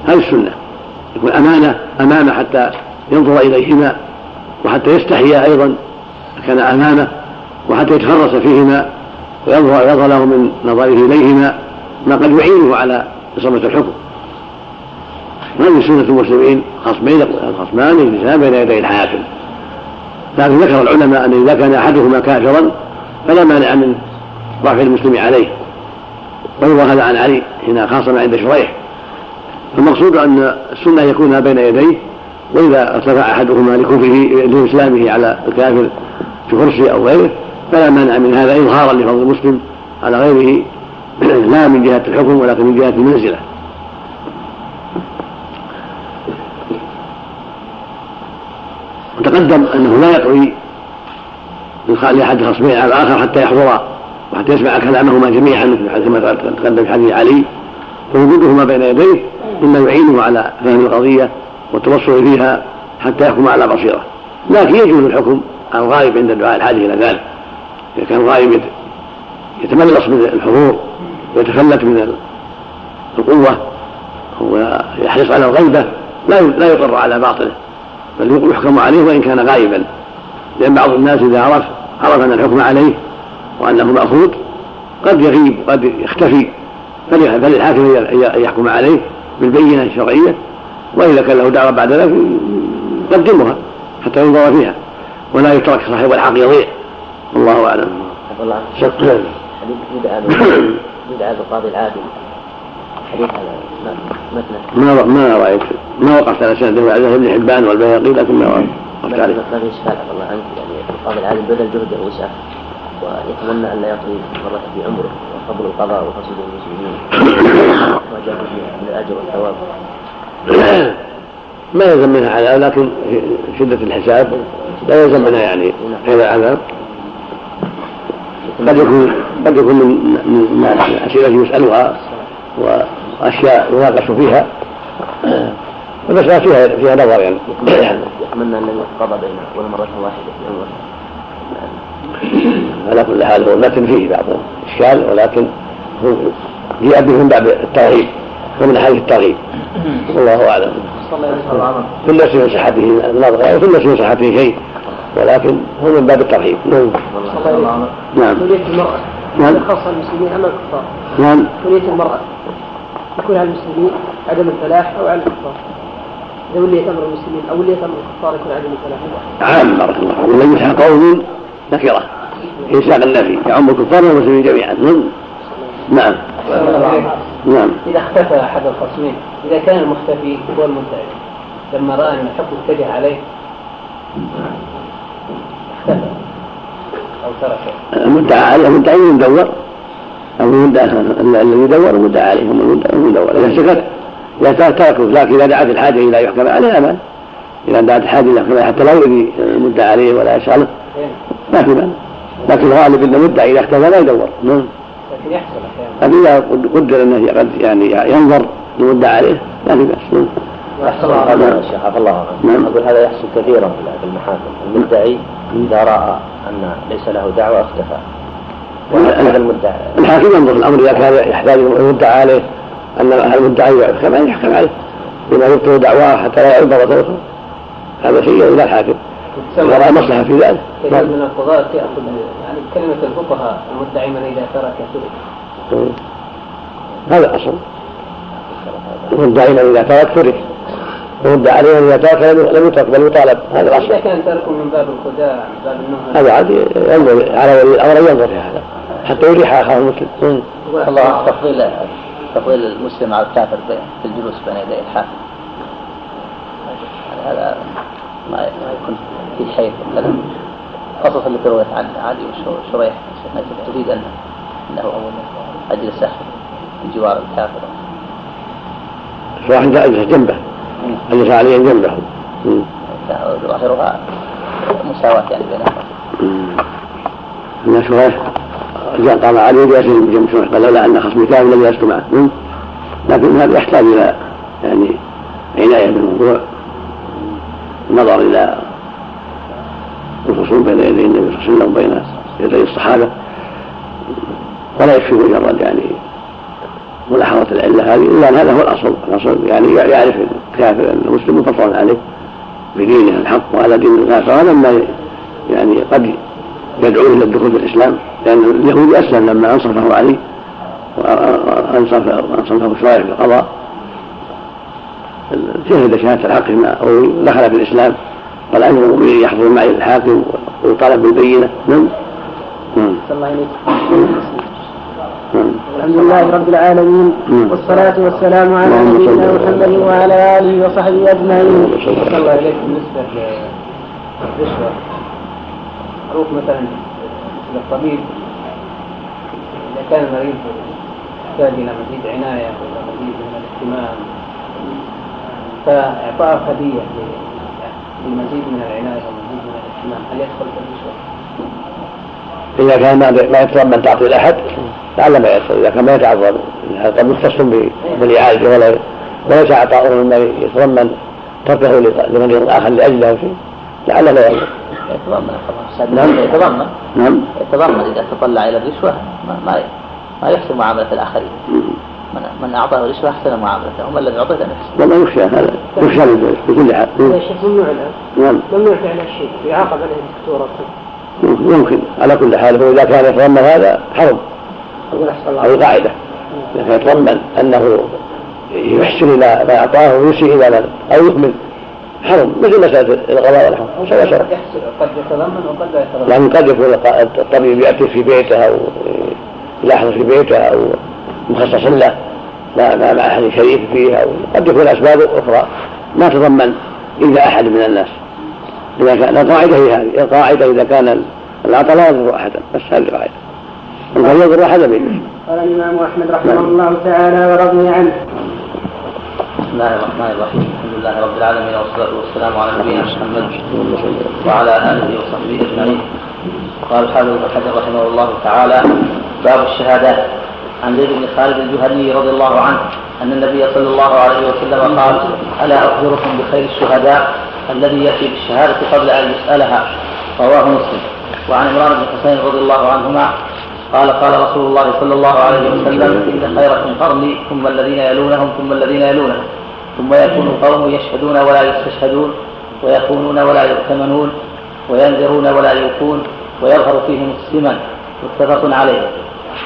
هذه السنة. يكون امانه امامه حتى ينظر اليهما وحتى يستحيا أيضا كان امامه وحتى يتخرص فيهما ويظهر يظهر له من نظره إليهما ما قد يعينه على إصابة الحكم. هذه سنه المسلمين خصمين الخصمان يجلسان بين يدي الحاكم. لكن ذكر العلماء أن إذا كان أحدهما كافرا فلا مانع من رفع المسلم عليه. ويروى هذا عن علي حين خاصم عند شريح. المقصود أن السنة يكون بين يديه وإذا ارتفع أحدهما لكفره لإسلامه على الكافر في كرسي أو غيره فلا مانع من هذا اظهارا لفضل المسلم على غيره. لا من جهة الحكم ولكن من جهة المنزلة. وتقدم أنه لا يقضي لاحد خصمين على الآخر حتى يحضر وحتى يسمع كلامهما جميعا كما تقدم في حديث علي. فوجودهما بين يديه مما يعينه على فهم القضية والتوصل فيها حتى يحكم على بصيرة. لكن يجوز الحكم على الغائب عند دعاء الحاجة إلى ذلك. إذا كان الغائب يتملص من الحضور ويتفلت من القوة ويحرص على الغيبة لا لا يقر على باطله. بل يحكم عليه وإن كان غائبا لأن بعض الناس إذا عرف عرف أن الحكم عليه وأنه مأخوذ قد يغيب وقد يختفي. فللحاكم أن يحكم عليه بالبينة الشرعية وإذا كان له دعوة بعد ذلك يقدمها حتى ينظر فيها. ولا يترك صاحب الحق يضيع. والله أعلم. حديث بدعة بدعة بالقاضي العادل. ما ما رأيت ما وقفت على سنده بعد ابن حبان والبيهقي لكن ما وقفت عليه. ما في اشكال الله عنك يعني القاضي العادل بذل جهده وسعه ويتمنى أن لا يقضي مرة في عمره وقبل القضاء وقصد المسلمين وجاب من الأجر والثواب. ما يلزم منها عذاب لكن شدة الحساب لا يلزم منها يعني هذا عذاب قد يكون قد يكون من الأسئلة يسألها وأشياء يناقش فيها. المسألة فيها فيها نظر يعني. يتمنى أن يقضى بين ولا مرة واحدة. على كل حال هو المتن فيه بعض الإشكال ولكن هو جاء به من باب الترغيب ومن حيث الترغيب. والله أعلم. في النفس من صحته النظر وفي النفس من صحته شيء ولكن هو من باب الترهيب نعم. نعم. ولية المرأة. نعم. خاصة المسلمين أم الكفار. نعم. المرأة. يكون على المسلمين عدم الفلاح أو على الكفار. إذا ولية أمر المسلمين أو ولية أمر الكفار يكون عدم الفلاح. عام بارك الله فيك. ولن يلحق قوم نكرة في ساق النفي. يعم الكفار والمسلمين جميعا. نعم. نعم. نعم. إذا اختفى أحد الخصمين إذا كان المختفي هو المدعي لما رأى أن الحكم اتجه عليه أو ترك. المدعى عليه. المدعي يدور أو الذي يدور المدعى عليه هم المدور إذا سكت إذا تركوا لكن إذا دعت الحاجة إلى يحكم عليه أمان إذا دعت الحاجة إلى يحكم حتى لا يؤذي المدعى عليه ولا يسأله ما في مانع لكن الغالب أن المدعي إذا اختفى لا يدور. نعم. لكن يحصل أحيانا. لكن إذا قدر أنه قد يعني ينظر المدعى عليه لا في بأس. نعم. يحصل هذا شيخ عفى الله نعم. أقول هذا يحصل كثيرا في المحاكم. المدعي إذا رأى أن ليس له دعوة اختفى. وهذا المدعي الحاكم ينظر الأمر اذا كان يحتاج المدعى عليه أن المدعي يحكم عليه يحكم عليه. بما يبطل دعواه حتى لا يعود مره أخرى هذا شيء إلى الحاكم. اذا راى مصلحة في ذلك. كثير من القضاة يأخذ يعني كلمة الفقهاء المدعي من إذا ترك ترك هذا الاصل المدعي من إذا ترك ترك المدعى عليه إذا ترك لم- يترك بل يطالب هذا الأصل. كان تركه من باب الخداع من باب النهى هذا عاد ينظر على ولي الأمر ان ينظر في هذا. حتى يريح أخاه المسلم. الله تفضيل تفضيل المسلم على الكافر في الجلوس بين يدي الحاكم. هذا ما ما يكون في شيء. كلام خاصة اللي رويت عن عدي وشريح تريد أن أنه أجلس بجوار الكافر. واحد اجلس جنبه اجلس عليه جنبه. مم. ظاهرها مساواة يعني بينهما ان شريح جاء قام علي جالس جنب شريح قال لولا أن خصمي كافر لم جلست معه. لكن هذا يحتاج إلى يعني عناية بالموضوع. النظر إلى الخصوم بين يدي النبي صلى الله عليه وسلم وبين يدي الصحابة. ولا يكفي مجرد يعني ملاحظة العلة هذه إلا أن هذا هو الأصل. الأصل يعني يعرف الكافر أن المسلم مفطر عليه بدينه الحق وعلى دين الكافر هذا ما يعني قد يدعوه إلى الدخول في الإسلام لأن اليهودي أسلم لما أنصفه علي وأنصف أنصفه شرائع في القضاء. شهد شهادة الحق ما ودخل في الإسلام قال أمير المؤمنين يحضر معي الحاكم ويطالب بالبينة نعم. نعم الحمد لله رب العالمين. والصلاة والسلام على نبينا محمد وعلى آله وصحبه أجمعين. صلى الله إليك بالنسبة للرشوة. معروف مثلا مثل الطبيب. إذا كان المريض يحتاج إلى مزيد عناية وإلى مزيد من الاهتمام. فإعطاء هدية لمزيد من العناية ومزيد من الاهتمام. هل يدخل في الرشوة؟ إذا كان ما يتضمن تعطي لأحد لعل ما يدخل إذا كان ما يتعرض هذا قد مختص ب- بالإعالة ولا وليس عطاؤه مما يتضمن تركه لمريض آخر لأجله أو شيء لعل لا يضر يتضمن طبعا نعم. يتضمن. نعم. يتضمن إذا تطلع إلى الرشوة. ما ما ما يحسن معاملة الآخرين. من من أعطاه رشوة أحسن معاملته. ومن لم يعطه لم يحسن والله يخشى هذا. يخشى من بكل حال. يا شيخ ممنوع الآن نعم. ممنوع فعل الشيء يعاقب عليه الدكتور. يمكن على كل حال هو إذا كان يتضمن هذا حرم. هذه قاعدة. إذا كان يتضمن أنه يحسن إلى ما أعطاه ويسيء إلى من أو يكمل حرم. مثل مسألة القضاء سواء سواء قد يتضمن وقد لا يتضمن. لأن قد يكون الطبيب يأتي في بيته أو يلاحظ في بيته أو مخصص له لا ما مع أحد شريك فيه أو قد يكون أسباب أخرى ما تضمن إذا أحد من الناس. إذا كان القاعدة هي هذه. القاعدة إذا كان العطاء لا يضر أحدا بس هذه القاعدة إن كان يضر أحدا بيده قال الإمام أحمد رحمه الله تعالى ورضي عنه. بسم الله الرحمن الرحيم. الحمد لله رب العالمين والصلاة والسلام على نبينا محمد وعلى آله وصحبه أجمعين. قال الحافظ ابن حجر رحمه الله تعالى باب الشهادات عن زيد بن خالد الجهني رضي الله عنه أن النبي صلى الله عليه وسلم قال ألا أخبركم بخير الشهداء؟ الذي يأتي بالشهادة قبل أن يسألها رواه مسلم. وعن عمران بن حسين رضي الله عنهما قال قال رسول الله صلى الله عليه وسلم إن خيركم قرني ثم الذين يلونهم ثم الذين يلونهم. ثم يكون قوم يشهدون ولا يستشهدون ويخونون ولا يؤتمنون وينذرون ولا يوفون ويظهر فيهم السمن. متفق عليه.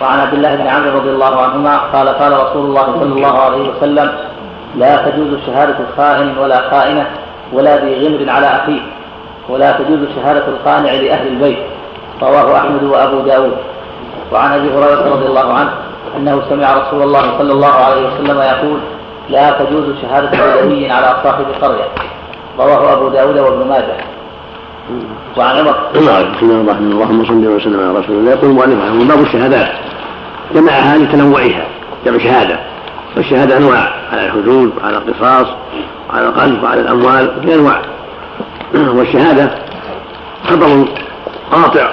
وعن عبد الله بن عمرو رضي الله عنهما قال قال رسول الله صلى الله عليه وسلم لا تجوز شهادة خائن ولا خائنة ولا ذي غمر على أخيه ولا تجوز شهادة القانع لأهل البيت. رواه أحمد وأبو داود. وعن أبي هريرة رضي الله عنه أنه سمع رسول الله صلى الله عليه وسلم يقول لا تجوز شهادة بدوي على صاحب قرية. رواه أبو داود وابن ماجه. وعن عمر. نعم بسم الله الرحمن الرحيم. اللهم صل وسلم على رسول الله. يقول المؤلف باب الشهادات. جمعها لتنوعها. جمع شهادة. والشهادة أنواع على الحدود وعلى القصاص وعلى القلب وعلى الأموال في أنواع. والشهادة خبر قاطع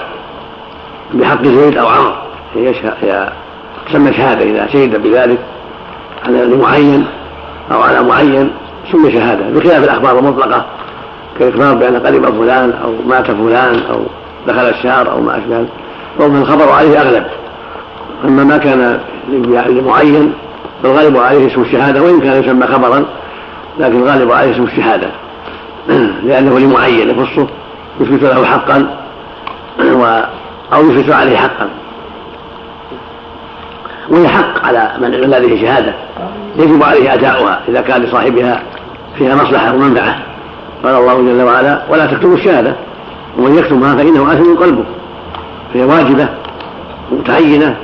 بحق زيد هي هي تسمى شهادة إذا شهد بذلك على معين أو على معين سمي شهادة بخلاف الأخبار المطلقة كالإخبار بأن قرب فلان أو مات فلان أو دخل الشهر أو ما أشبه رغم الخبر عليه أغلب. أما ما كان لمعين فالغالب عليه اسم الشهادة وإن كان يسمى خبرا لكن الغالب عليه اسم الشهادة. لأنه لمعين يخصه يثبت له حقا و أو يثبت عليه حقا. وهي حق على من الذي شهاده يجب عليه أداؤها إذا كان لصاحبها فيها مصلحة ومنفعة. قال الله جل وعلا ولا تكتموا الشهادة. ومن يكتمها فإنه آثم قلبه. فهي واجبة متعينة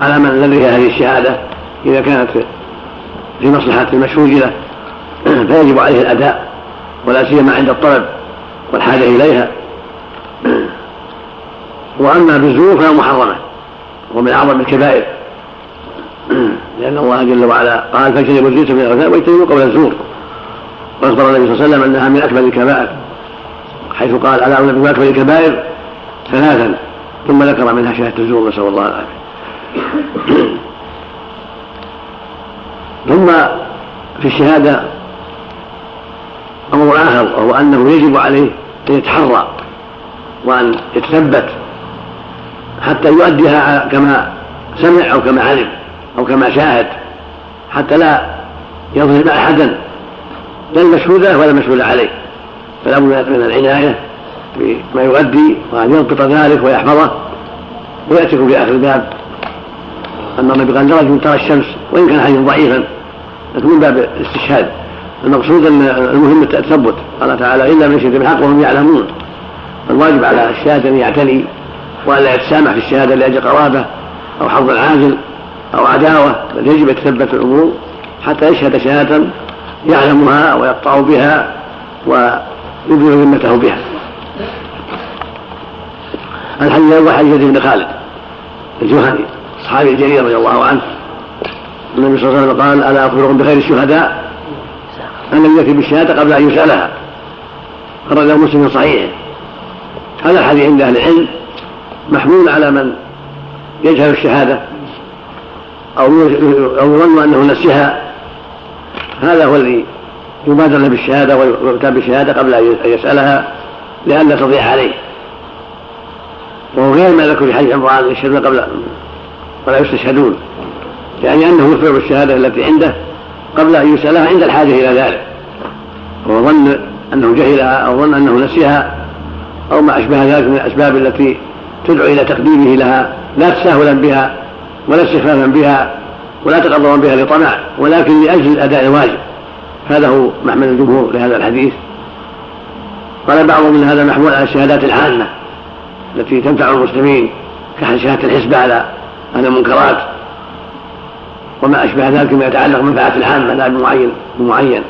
على من الذي هذه الشهادة. إذا كانت في مصلحة المشهود له فيجب عليه الأداء ولا سيما عند الطلب والحاجة إليها. وأما بالزور فهي محرمة ومن أعظم الكبائر. لأن الله جل وعلا قال فاجتنبوا الرجس من الاوثان واجتنبوا قول الزور. وأخبر النبي صلى الله عليه وسلم أنها من أكبر الكبائر حيث قال الا انبئكم أكبر الكبائر ثلاثا ثم ذكر منها شهاده الزور نسأل الله العافية. ثم في الشهادة أمر آخر وهو أنه يجب عليه أن يتحرى وأن يتثبت حتى يؤديها كما سمع أو كما علم أو كما شاهد حتى لا يظلم أحدا لا المشهود له ولا المشهود عليه. فلا بد من العناية بما يؤدي وأن يضبط ذلك ويحفظه. ويأتيكم في آخر الباب. ان النبي قال درج ترى الشمس وإن كان حديثا ضعيفا. لكن من باب الاستشهاد. المقصود أن المهم التثبت. قال تعالى الا من يشهد بالحق وهم يعلمون. فالواجب على الشاهد أن يعتني والا يتسامح في الشهادة لأجل قرابة أو حظ العاجل أو عداوة بل يجب يتثبت الأمور حتى يشهد شهادة يعلمها ويقطع بها ويبذل ذمته بها. الحديث الأول حديث بن خالد الجهني الصحابي الجليل رضي الله عنه. النبي صلى الله عليه وسلم قال ألا اخبركم بخير الشهداء؟ الذي ياتي بالشهادة قبل أن يسألها. خرجه مسلم صحيح هذا الحديث عند أهل العلم محمول على من يجهل الشهادة أو أو يظن أنه نسيها. هذا هو الذي يبادر له بالشهادة ويؤتى بالشهادة قبل أن يسألها لئلا تضيع عليه. وهو غير ما ذكر في حديث عمران يشهدون قبل ولا يستشهدون. يعني أنه يخبر بالشهاده التي عنده قبل أن يسالها عند الحاجة إلى ذلك. وهو ظن أنه جهلها أو ظن أنه نسيها أو ما أشبه ذلك من الأسباب التي تدعو إلى تقديمه لها لا تساهلا بها ولا استخفافا بها ولا تقربا بها لطمع ولكن لأجل اداء الواجب. هذا هو محمل الجمهور لهذا الحديث. قال بعضهم ان هذا محمول على الشهادات العامة التي تنفع المسلمين كشهادة الحسبة على أهل المنكرات. وما أشبه ذلك مما يتعلق بمنفعة العامة لا بمعين بمعين.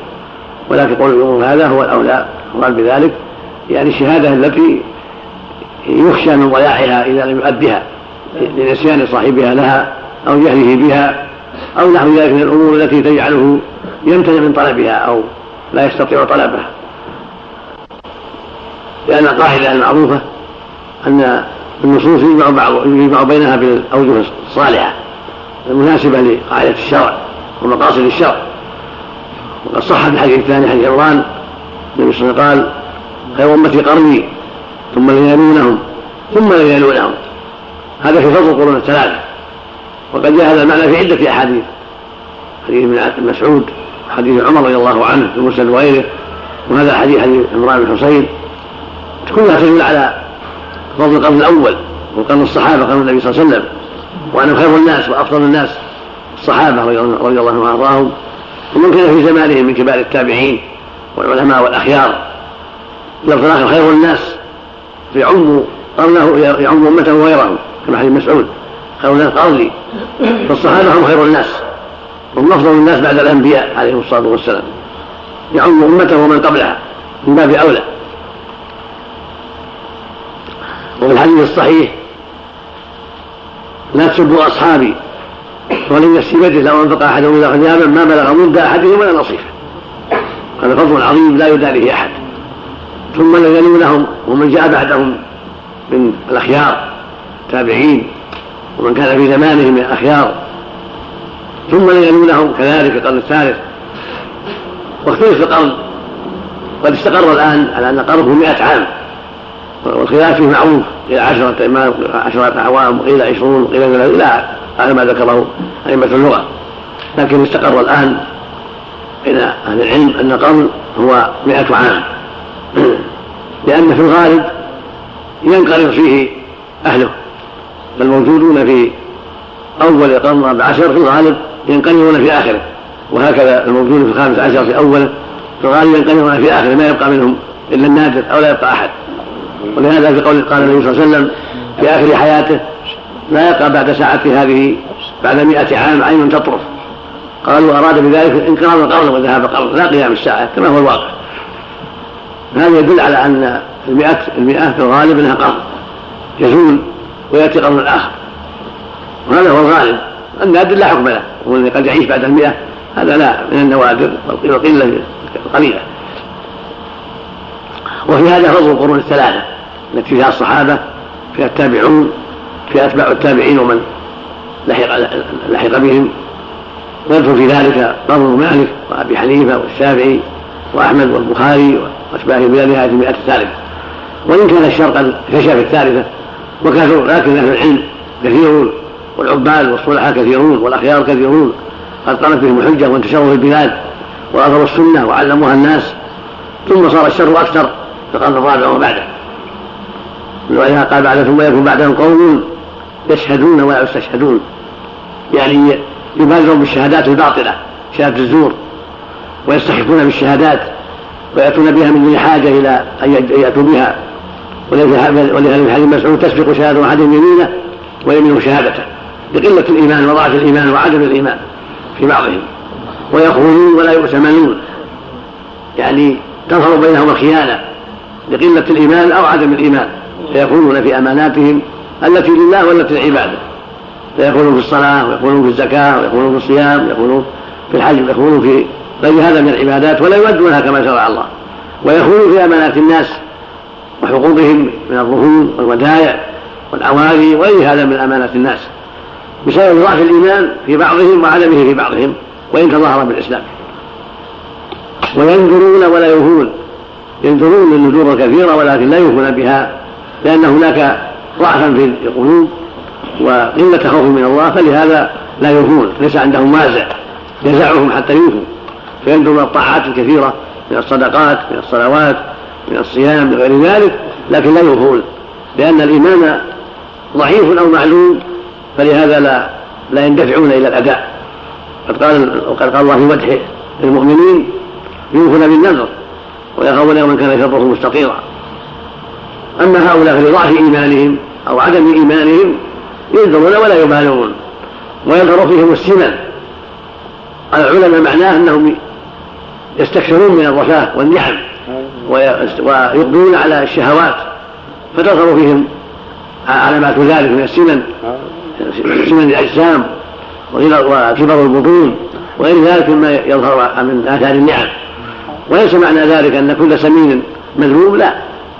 ولكن قول الجمهور هذا هو الأولى قال بذلك. يعني الشهادة التي يخشى من ضياعها إذا لم يؤدها لنسيان صاحبها لها أو جهله بها أو نحو ذلك من الأمور التي تجعله يمتنع من طلبها أو لا يستطيع طلبها. لأن القاعدة المعروفة أن النصوص يجمع بينها بالأوجه الصالحة. المناسبة لقاعدة الشرع ومقاصد الشرع. وقد صح في الحديث الثاني حديث عمران النبي صلى الله عليه وسلم قال خير أمتي قرني ثم ليلونهم ثم ليلونهم هذا في فضل القرون الثلاثة. وقد جاء هذا المعنى في عدة أحاديث. حديث ابن مسعود وحديث عمر رضي الله عنه في مسند وغيره. وهذا حديث حديث عمران بن حصين كلها تدل على فضل القرن الأول وقرن الصحابة قرن النبي صلى الله عليه وسلم. وانه خير الناس وأفضل الناس الصحابة رضي الله عنهم وأرضاهم. ومن كان في زمانهم من كبار التابعين والعلماء والأخيار. لفظ الآخر خير الناس فيعم قرنه يعم أمته وغيرهم كما حديث مسعود. خير الناس قرني. فالصحابة هم خير الناس. هم أفضل الناس بعد الأنبياء عليهم الصلاة والسلام. يعم أمته ومن قبلها من باب أولى. وفي الحديث الصحيح لا تسبوا أصحابي. ولن بيده لو أنفق أحدهم إلى ذهبا ما بلغ مد أحدهم ولا نصيفه. هذا فضل عظيم لا يداريه أحد. ثم الذين يلونهم ومن جاء بعدهم من الأخيار التابعين ومن كان في زمانهم من الأخيار. ثم الذين يلونهم كذلك في القرن الثالث. واختلف القرن. قد استقر الآن على أن قرنه مئة عام. والخلاف فيه معروف. إلى عشرة عشرة أعوام وقيل عشرون وقيل إلى على ما ذكره أئمة اللغة. لكن استقر الآن بين أهل العلم أن القرن هو مئة عام. لأن في الغالب ينقرض فيه أهله. بل موجودون في أول القرن الرابع عشر في الغالب ينقرضون في آخره. وهكذا الموجود في الخامس عشر في أوله في الغالب ينقرضون في آخره. ما يبقى منهم إلا النادر أو لا يبقى أحد. ولهذا في قول قال النبي صلى الله عليه وسلم في آخر حياته لا يبقى بعد ساعة هذه بعد مئة عام عين تطرف. قالوا أراد بذلك انقراض القرن وذهاب القرن لا قيام الساعة كما هو الواقع. هذا يدل على أن المئة المئة في الغالب أنها قرن يزول ويأتي قرن آخر وهذا هو الغالب. النادر لا حكم له. والذي قد يعيش بعد المئة هذا لا من النوادر والقلة قليلة. وفي هذا فضل القرون الثلاثة التي فيها الصحابة فيها التابعون فيها أتباع التابعين ومن لحق لحق بهم. ويدخل في ذلك قرن مالك وأبي حنيفة والشافعي وأحمد والبخاري وأشباه بلاد هذه المئة الثالثة. وإن كان الشرق قد كشف الثالثة وكثر لكن أهل العلم كثيرون والعباد والصلحاء كثيرون والأخيار كثيرون قد قامت بهم الحجة وانتشروا في البلاد وأظهروا السنة وعلموها الناس ثم صار الشر أكثر. القرن الرابع وبعده. ولهذا قال بعد ثم يكون بعدهم قوم يشهدون ولا يستشهدون. يعني يبالغون بالشهادات الباطلة شهادة الزور ويستحقون بالشهادات ويأتون بها من دون حاجة إلى أن يأتوا بها. ولهذا في حديث مسعود تسبق شهادة أحدهم يمينه ويمينه شهادته؟ لقلة الإيمان وضعف الإيمان وعدم الإيمان في بعضهم. ويخونون ولا يؤتمنون. يعني تظهر بينهم الخيانة. لقلة الإيمان أو عدم الإيمان. فيكونون في أماناتهم التي لله والتي لعباده. فيكونون في الصلاة ويكونون في الزكاة ويكونون في الصيام ويكونون في الحج ويكونون في غير هذا من العبادات ولا يؤدونها كما شرع الله. ويكونون في أمانات الناس وحقوقهم من الرهون والودائع والأوالي وغير هذا من أمانات الناس. بسبب ضعف الإيمان في بعضهم وعدمه في بعضهم وإن تظاهر بالإسلام. وينذرون ولا يوفون ينذرون النذور الكثيرة ولكن لا يوفون بها لأن هناك ضعفا في القلوب وقلة خوف من الله فلهذا لا يوفون ليس عندهم وازع يزعهم حتى يوفوا. فينذرون الطاعات الكثيرة من الصدقات من الصلوات من الصيام من غير ذلك لكن لا يوفون لأن الإيمان ضعيف أو معلوم فلهذا لا لا يندفعون إلى الأداء. قد قال وقد قال الله في مدح المؤمنين يوفون بالنذر. ويخافون يوما كان شره مستطيرا أما هؤلاء فلضعف إيمانهم أو عدم إيمانهم ينذرون ولا يبالغون ويظهر فيهم السمن العلماء معناه أنهم يستكثرون من الرفاه والنعم ويقبلون على الشهوات فتظهر فيهم علامات ذلك من السمن سمن الأجسام وكبر البطون وغير ذلك مما يظهر من آثار النعم وليس معنى ذلك أن كل سمين مذموم لا.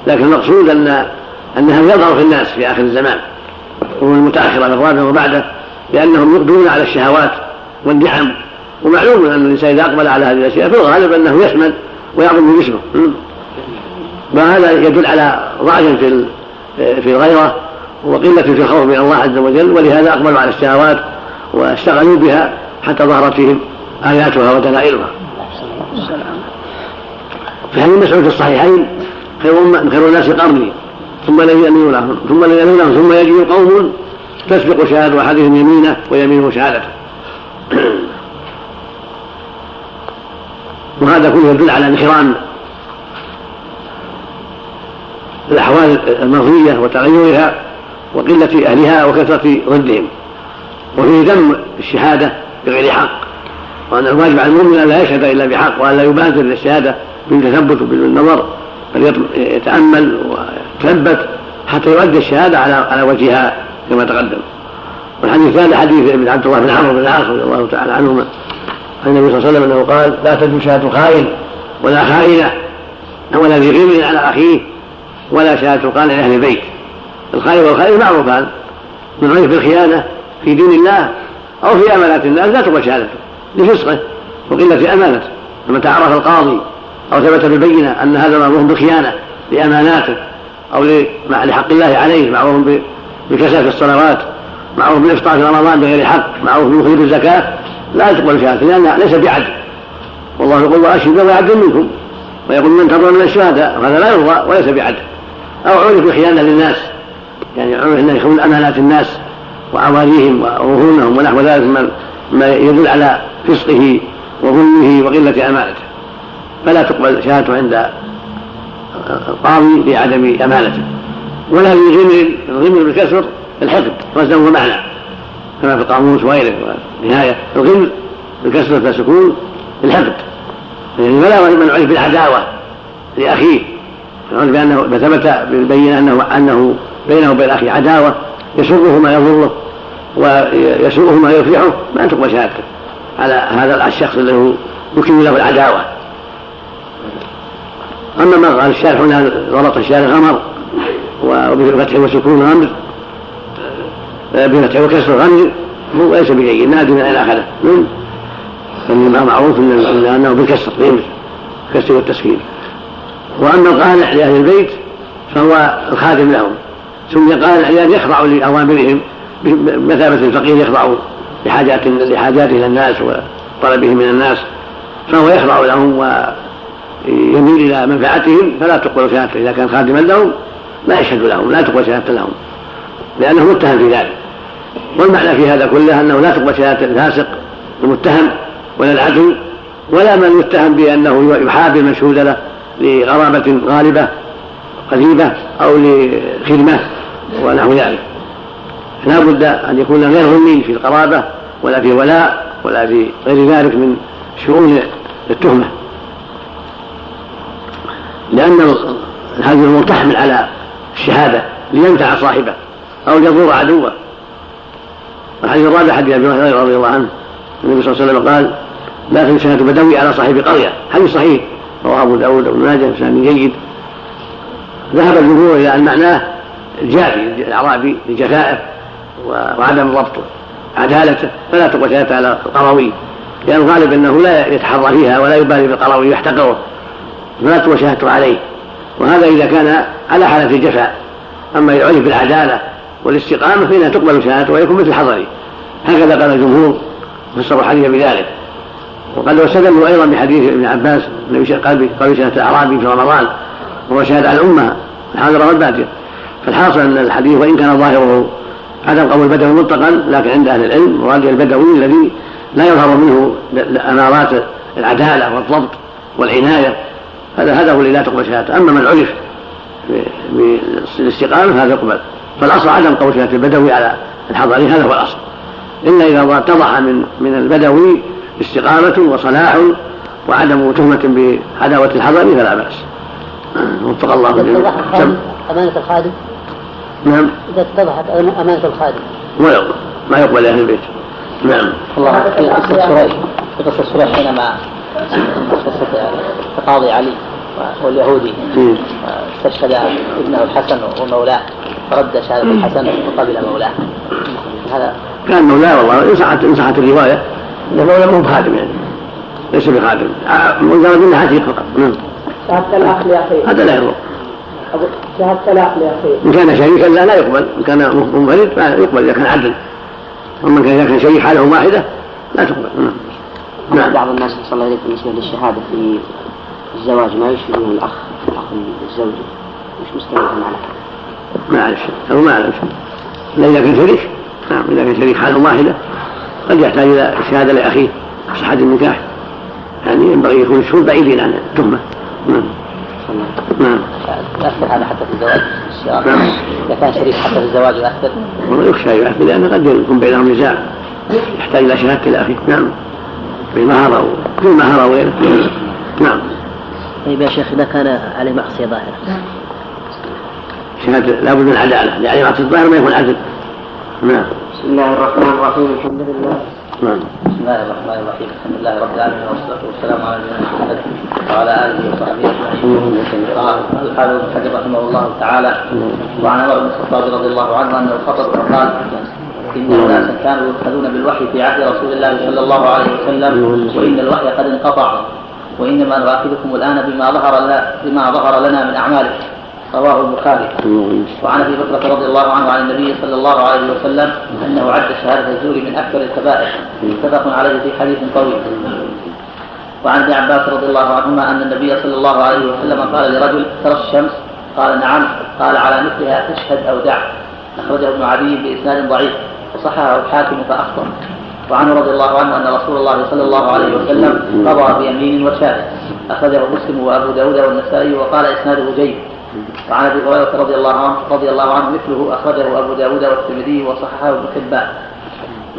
لكن المقصود ان أنها يظهر في الناس في آخر الزمان المتاخره من الرابع وبعده لأنهم يقبلون على الشهوات والنعم ومعلوم أن الإنسان إذا أقبل على هذه الأشياء في الغالب أنه يسمن ويعظم جسمه. وهذا يدل على ضعف في في الغيرة وقلة في الخوف من الله عز وجل ولهذا أقبلوا على الشهوات واشتغلوا بها حتى ظهرت فيهم آياتها ودلائلها. في حديث مسعود في الصحيحين خير خير الناس قرني. ثم الذين يلونهم ثم الذين يلونهم ثم يجي قوم تسبق شهادة أحدهم يمينه ويمينه شهادته. وهذا كله يدل على انحرام الأحوال المرضية وتغيرها وقلة أهلها وكثرة ضدهم. وفيه ذم الشهادة بغير حق وأن الواجب على المؤمن أن لا يشهد إلا بحق وأن لا يبادر للشهادة بالتثبت وبالنظر بل يتأمل ويتثبت حتى يؤدي الشهادة على على وجهها كما تقدم. والحديث هذا حديث ابن عبد الله بن عمرو بن العاص رضي الله تعالى عنهما عن النبي صلى الله عليه وسلم أنه قال لا تجد شهادة خائن ولا خائنة ولا ذي غير على أخيه ولا شهادة قال لأهل البيت. الخائن والخائن معروفان من عرف بالخيانة في دين الله أو في أمانات الناس لا تقبل شهادته لفسقه وقلة أمانته فمن تعرف القاضي. أو ثبت بالبينة أن هذا معروف بالخيانة لاماناته أو لحق الله عليه معروف بكسل الصلوات معروف بالإفطار في رمضان بغير حق معروف بخروج الزكاة لا تقبل شهادته لانها ليس بعدل. والله يقول وأشهد ويعدل منكم. ويقول من ترضى من الشهداء وهذا لا يرضى وليس بعدل. أو عرف بخيانة للناس يعني عرف انه يخون أمانات الناس وعواليهم ورهونهم ونحو ذلك من ما يدل على فسقه وظلمه وقلة أمانته. فلا تقبل شهادته عند القاضي لعدم أمانته. ولا للغمر الغمر بالكسر الحقد وزنه معنى. كما في القاموس وغيره نهايه الغمر بالكسر سكون الحقد. يعني فلا من عرف بالعداوه لأخيه. يعرف بانه ثبت بالبينة انه أنه بينه وبين أخيه عداوة يسره ما يضره ويسوءه ما يفرحه ما تقبل شهادته على هذا الشخص الذي يكن له العداوة. أما ما قال الشارح هنا غلط الشارح غمر وبفتح وسكون غمر بفتح وكسر غمر هو ليس بجيد نادر من أين أخذه. من فانما معروف إنه بالكسر بالكسر والتسكين. وأما القانع لاهل البيت فهو الخادم لهم. ثم قانع لأن يخضع لأوامرهم بمثابه الفقير يخضع لحاجات لحاجاته إلى الناس وطلبه من الناس فهو يخضع لهم يميل إلى منفعتهم فلا تقبل شهادته إذا كان خادما لهم لا يشهد لهم لا تقبل شهادته لهم لأنه متهم في ذلك. والمعنى في هذا كله أنه لا تقبل شهادة الفاسق المتهم ولا العدو ولا من يتهم بأنه يحابي المشهود له لغرابة غالبة قريبه أو لخدمة ونحو ذلك. لا بد أن يكون غير غني في القرابة ولا في ولاء ولا في غير ذلك من شؤون التهمة. لأن هذه الأمور تحمل على الشهادة لينفع صاحبه أو ليضر عدوه. الحديث الرابع حديث أبي هريرة رضي الله عنه النبي صلى الله عليه وسلم قال لا تجد شهادة بدوي على صاحب قرية. حديث صحيح رواه أبو داود وابن ماجه بسند جيد. ذهب الجمهور إلى أن معناه الجافي الأعرابي لجفائه وعدم ضبطه عدالته فلا تقوى على القروي لأن الغالب أنه لا يتحرى فيها ولا يبالي بالقروي يحتقره. فلا وشهدت عليه. وهذا إذا كان على حالة الجفاء. أما يعرف بالعدالة والاستقامة فإنها تقبل شهادته ويكون مثل حضري هكذا قال الجمهور فسروا الحديث بذلك. وقد واستدلوا أيضا بحديث ابن عباس النبي قال قال شهادة الأعرابي في رمضان وهو شهادة على الأمة الحاضرة والبادية فالحاصل أن الحديث وإن كان ظاهره عدم قول البدوي مطلقا لكن عند أهل العلم مراد البدوي الذي لا يظهر منه أمارات العدالة والضبط والعناية هذا هذا هو الذي لا تقبل شهادته. أما من عرف بالاستقامة هذا يقبل فالأصل عدم قول شهادة البدوي على الحضري هذا هو الأصل. إلا إذا اتضح من من البدوي استقامة وصلاح وعدم تهمة بعداوه الحضري فلا بأس. وفق الله أمانة الخادم. نعم. إذا اتضحت أمانة الخادم. ما يقبل. ما يقبل لأهل البيت. نعم. الله. في قصة سريح في قصة سريح حينما قصة تقاضي علي واليهودي. استشهد ابنه الحسن ومولاه. فرد شهادة الحسن وقبل مولاه. هذا كان مولاه والله إن صحت إن صحت الرواية. أنه مولاه مو بخادم يعني. ليس بخادم. مجرد أنه عتيق فقط. نعم. شهادة الأخ لأخيه. هذا لا يضر. شهادة الأخ لأخيه. إن كان شريكا لا لا يقبل. إن كان منفرد فيقبل إذا كان عدل. أما إذا كان شريك حالة واحدة لا تقبل. نعم. بعض الناس صلى الله عليه بالنسبة للشهادة في الزواج ما يشهدون الأخ أخ الزوج. مش مستوعب على ما أعرف شيء. أو ما أعرف شيء. إلا إذا كان شريك. نعم إذا كان شريك حال واحدة قد يحتاج إلى شهادة لأخيه صحة النكاح. يعني ينبغي يكون الشهود بعيدين عن التهمة. نعم. نعم. يأثر هذا حتى في الزواج. نعم. إذا كان شريك حتى في الزواج يأثر يخشى يؤثر لأنه قد يكون بينهم نزاع. يحتاج إلى شهادة الأخي نعم. في المهر أو في المهر أو غيره نعم. طيب يا شيخ إذا كان عليه معصية ظاهرة. شهادة لابد من العدالة يعني معصية الظاهر ما يكون عدل نعم. بسم الله الرحمن الرحيم. الحمد لله. نعم. بسم الله الرحمن الرحيم. الحمد لله رب العالمين والصلاة والسلام على نبينا محمد وعلى آله وصحبه أجمعين. قال الحافظ ابن حجر رحمه الله تعالى. وعن عمر بن الخطاب رضي الله عنه انه خطب فقال ان اناسا كانوا يؤخذون بالوحي في عهد رسول الله صلى الله عليه وسلم وإن الوحي قد انقطع وإنما نؤاخذكم الآن بما ظهر لنا بما ظهر لنا من اعمالكم رواه البخاري. وعن أبي بكر رضي الله عنه عن النبي صلى الله عليه وسلم أنه عد شهادة الزور من أكثر الكبائر. متفق عليه في حديث طويل. وعن ابن عباس رضي الله عنهما أن النبي صلى الله عليه وسلم قال لرجل ترى الشمس؟ قال نعم. قال على مثلها تشهد أو دع. أخرجه ابن عدي بإسناد ضعيف. وصححه الحاكم فأخطأ. وعنه رضي الله عنه أن رسول الله صلى الله عليه وسلم قضى بيمين وشاهد. أخرجه مسلم وأبو داود والنسائي وقال إسناده جيد. وعن أبي هريرة رضي الله عنه رضي الله عنه مثله أخرجه أبو داود والترمذي وصححه ابن حبان.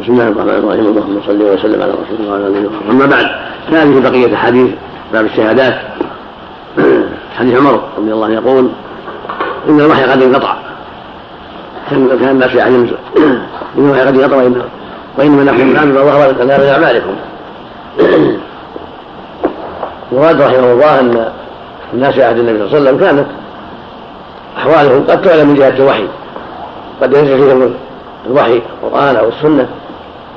بسم الله الرحمن الرحيم. اللهم صل وسلم على رسول الله وعلى آله وصحبه. أما بعد فهذه بقية أحاديث باب الشهادات. حديث عمر رضي الله عنه يقول إن الوحي قد انقطع. كان الناس يعلم ان الوحي قد وان وإنما نحن بما ظهر لنا من أعمالكم. مراد رحمه الله أن الناس في عهد النبي صلى الله عليه وسلم كانت أحوالهم قد تعلم من جهة الوحي. قد ينزل فيهم الوحي القرآن أو السنة.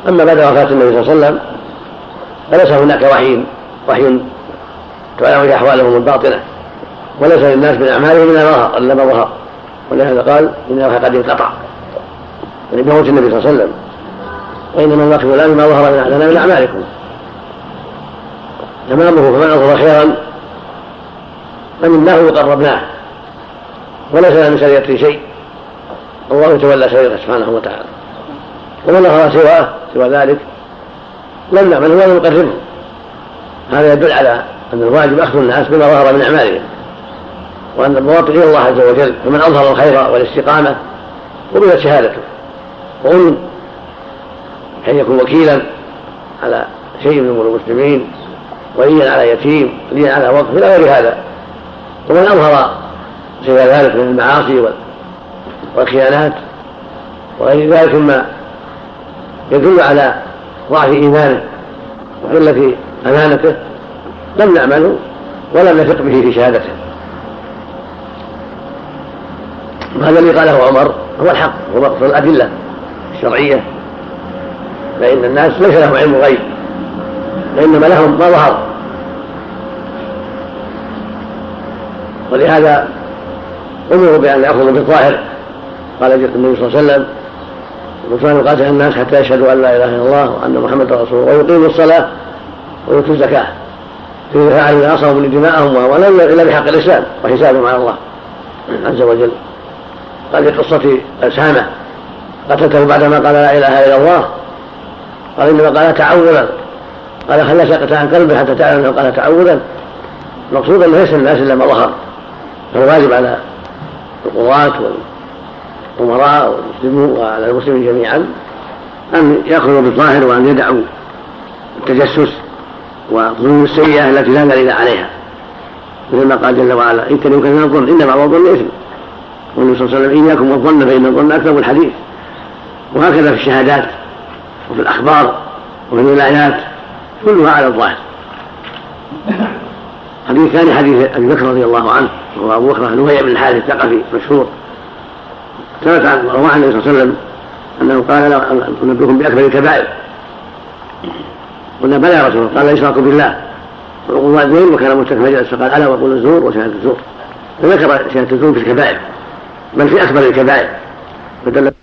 أما بعد وفاة النبي صلى الله عليه وسلم فليس هناك وحي وحي تعلم به أحوالهم الباطنة. وليس للناس من أعمالهم إلا ما ظهر إلا ما ظهر. ولهذا قال إن الوحي قد انقطع يعني بموت النبي صلى الله عليه وسلم. وإنما الوقت الآن ما ظهر لنا من أعمالكم. تمامه فمن أظهر خيرا؟ فمنه يقربناه وليس لنا من سريرته شيء. الله يتولى سريرته سبحانه وتعالى. ومن أخذ سواه سوى ذلك لم نعمل ولا نقربه. هذا يدل على أن الواجب أخذ الناس بما ظهر من أعمالهم. وأن المواطن إلى الله عز وجل فمن أظهر الخير والاستقامة قبلت شهادته. وأمن كان يكون وكيلا على شيء من أمور المسلمين وليا على يتيم وليا على وقف إلى غير هذا. ومن أظهر سوى ذلك من المعاصي والخيانات وغير ذلك مما يدل على ضعف إيمانه وقلة أمانته لم نعمله ولم نثق به في شهادته. وهذا الذي قاله عمر هو الحق هو مقصد الأدلة الشرعية. فإن الناس ليس لهم علم غيب وإنما لهم ما ظهر. ولهذا أمروا بأن يأخذوا بالظاهر قال النبي صلى الله عليه وسلم وكانوا يقاتل الناس حتى يشهدوا أن لا إله إلا الله وأن محمدا رسول الله ويقيموا الصلاة ويؤتوا الزكاة. في فعلوا ناصروا لدماءهم ولم إلا بحق الإسلام وحسابهم على الله عز وجل. قال في قصه أسامة قتلته بعدما قال لا إله إلا الله. قال إنما قال تعوذا. قال خلى شقة عن قلبه حتى تعلم أنه قال تعوذا. المقصود ان ليس الناس إلا ما ظهر. فالواجب على القضاة والأمراء والمسلمين وعلى المسلمين جميعا أن يأخذوا بالظاهر وأن يدعوا التجسس والظنون السيئة التي لا دليل عليها. مثل ما قال جل وعلا إن كان يمكن الظن إن بعض الظن إثم. والنبي صلى الله عليه وسلم إياكم والظن فإن الظن أكذب الحديث وهكذا في الشهادات وفي الأخبار وفي الولايات كلها على الظاهر. الحديث الثاني حديث أبي بكر رضي الله عنه وهو أبو بكر نهيع بن الحارث الثقفي مشهور. ثبت عن رواه النبي صلى الله عليه وسلم أنه قال أنبئكم بأكبر الكبائر. قلنا بلى يا رسول الله قال الاشراك بالله. وعقول الوالدين وكان مجلس فقال ألا وقول الزور وشهادة الزور فذكر شهادة الزور في الكبائر. بل في أكبر الكبائر. فدل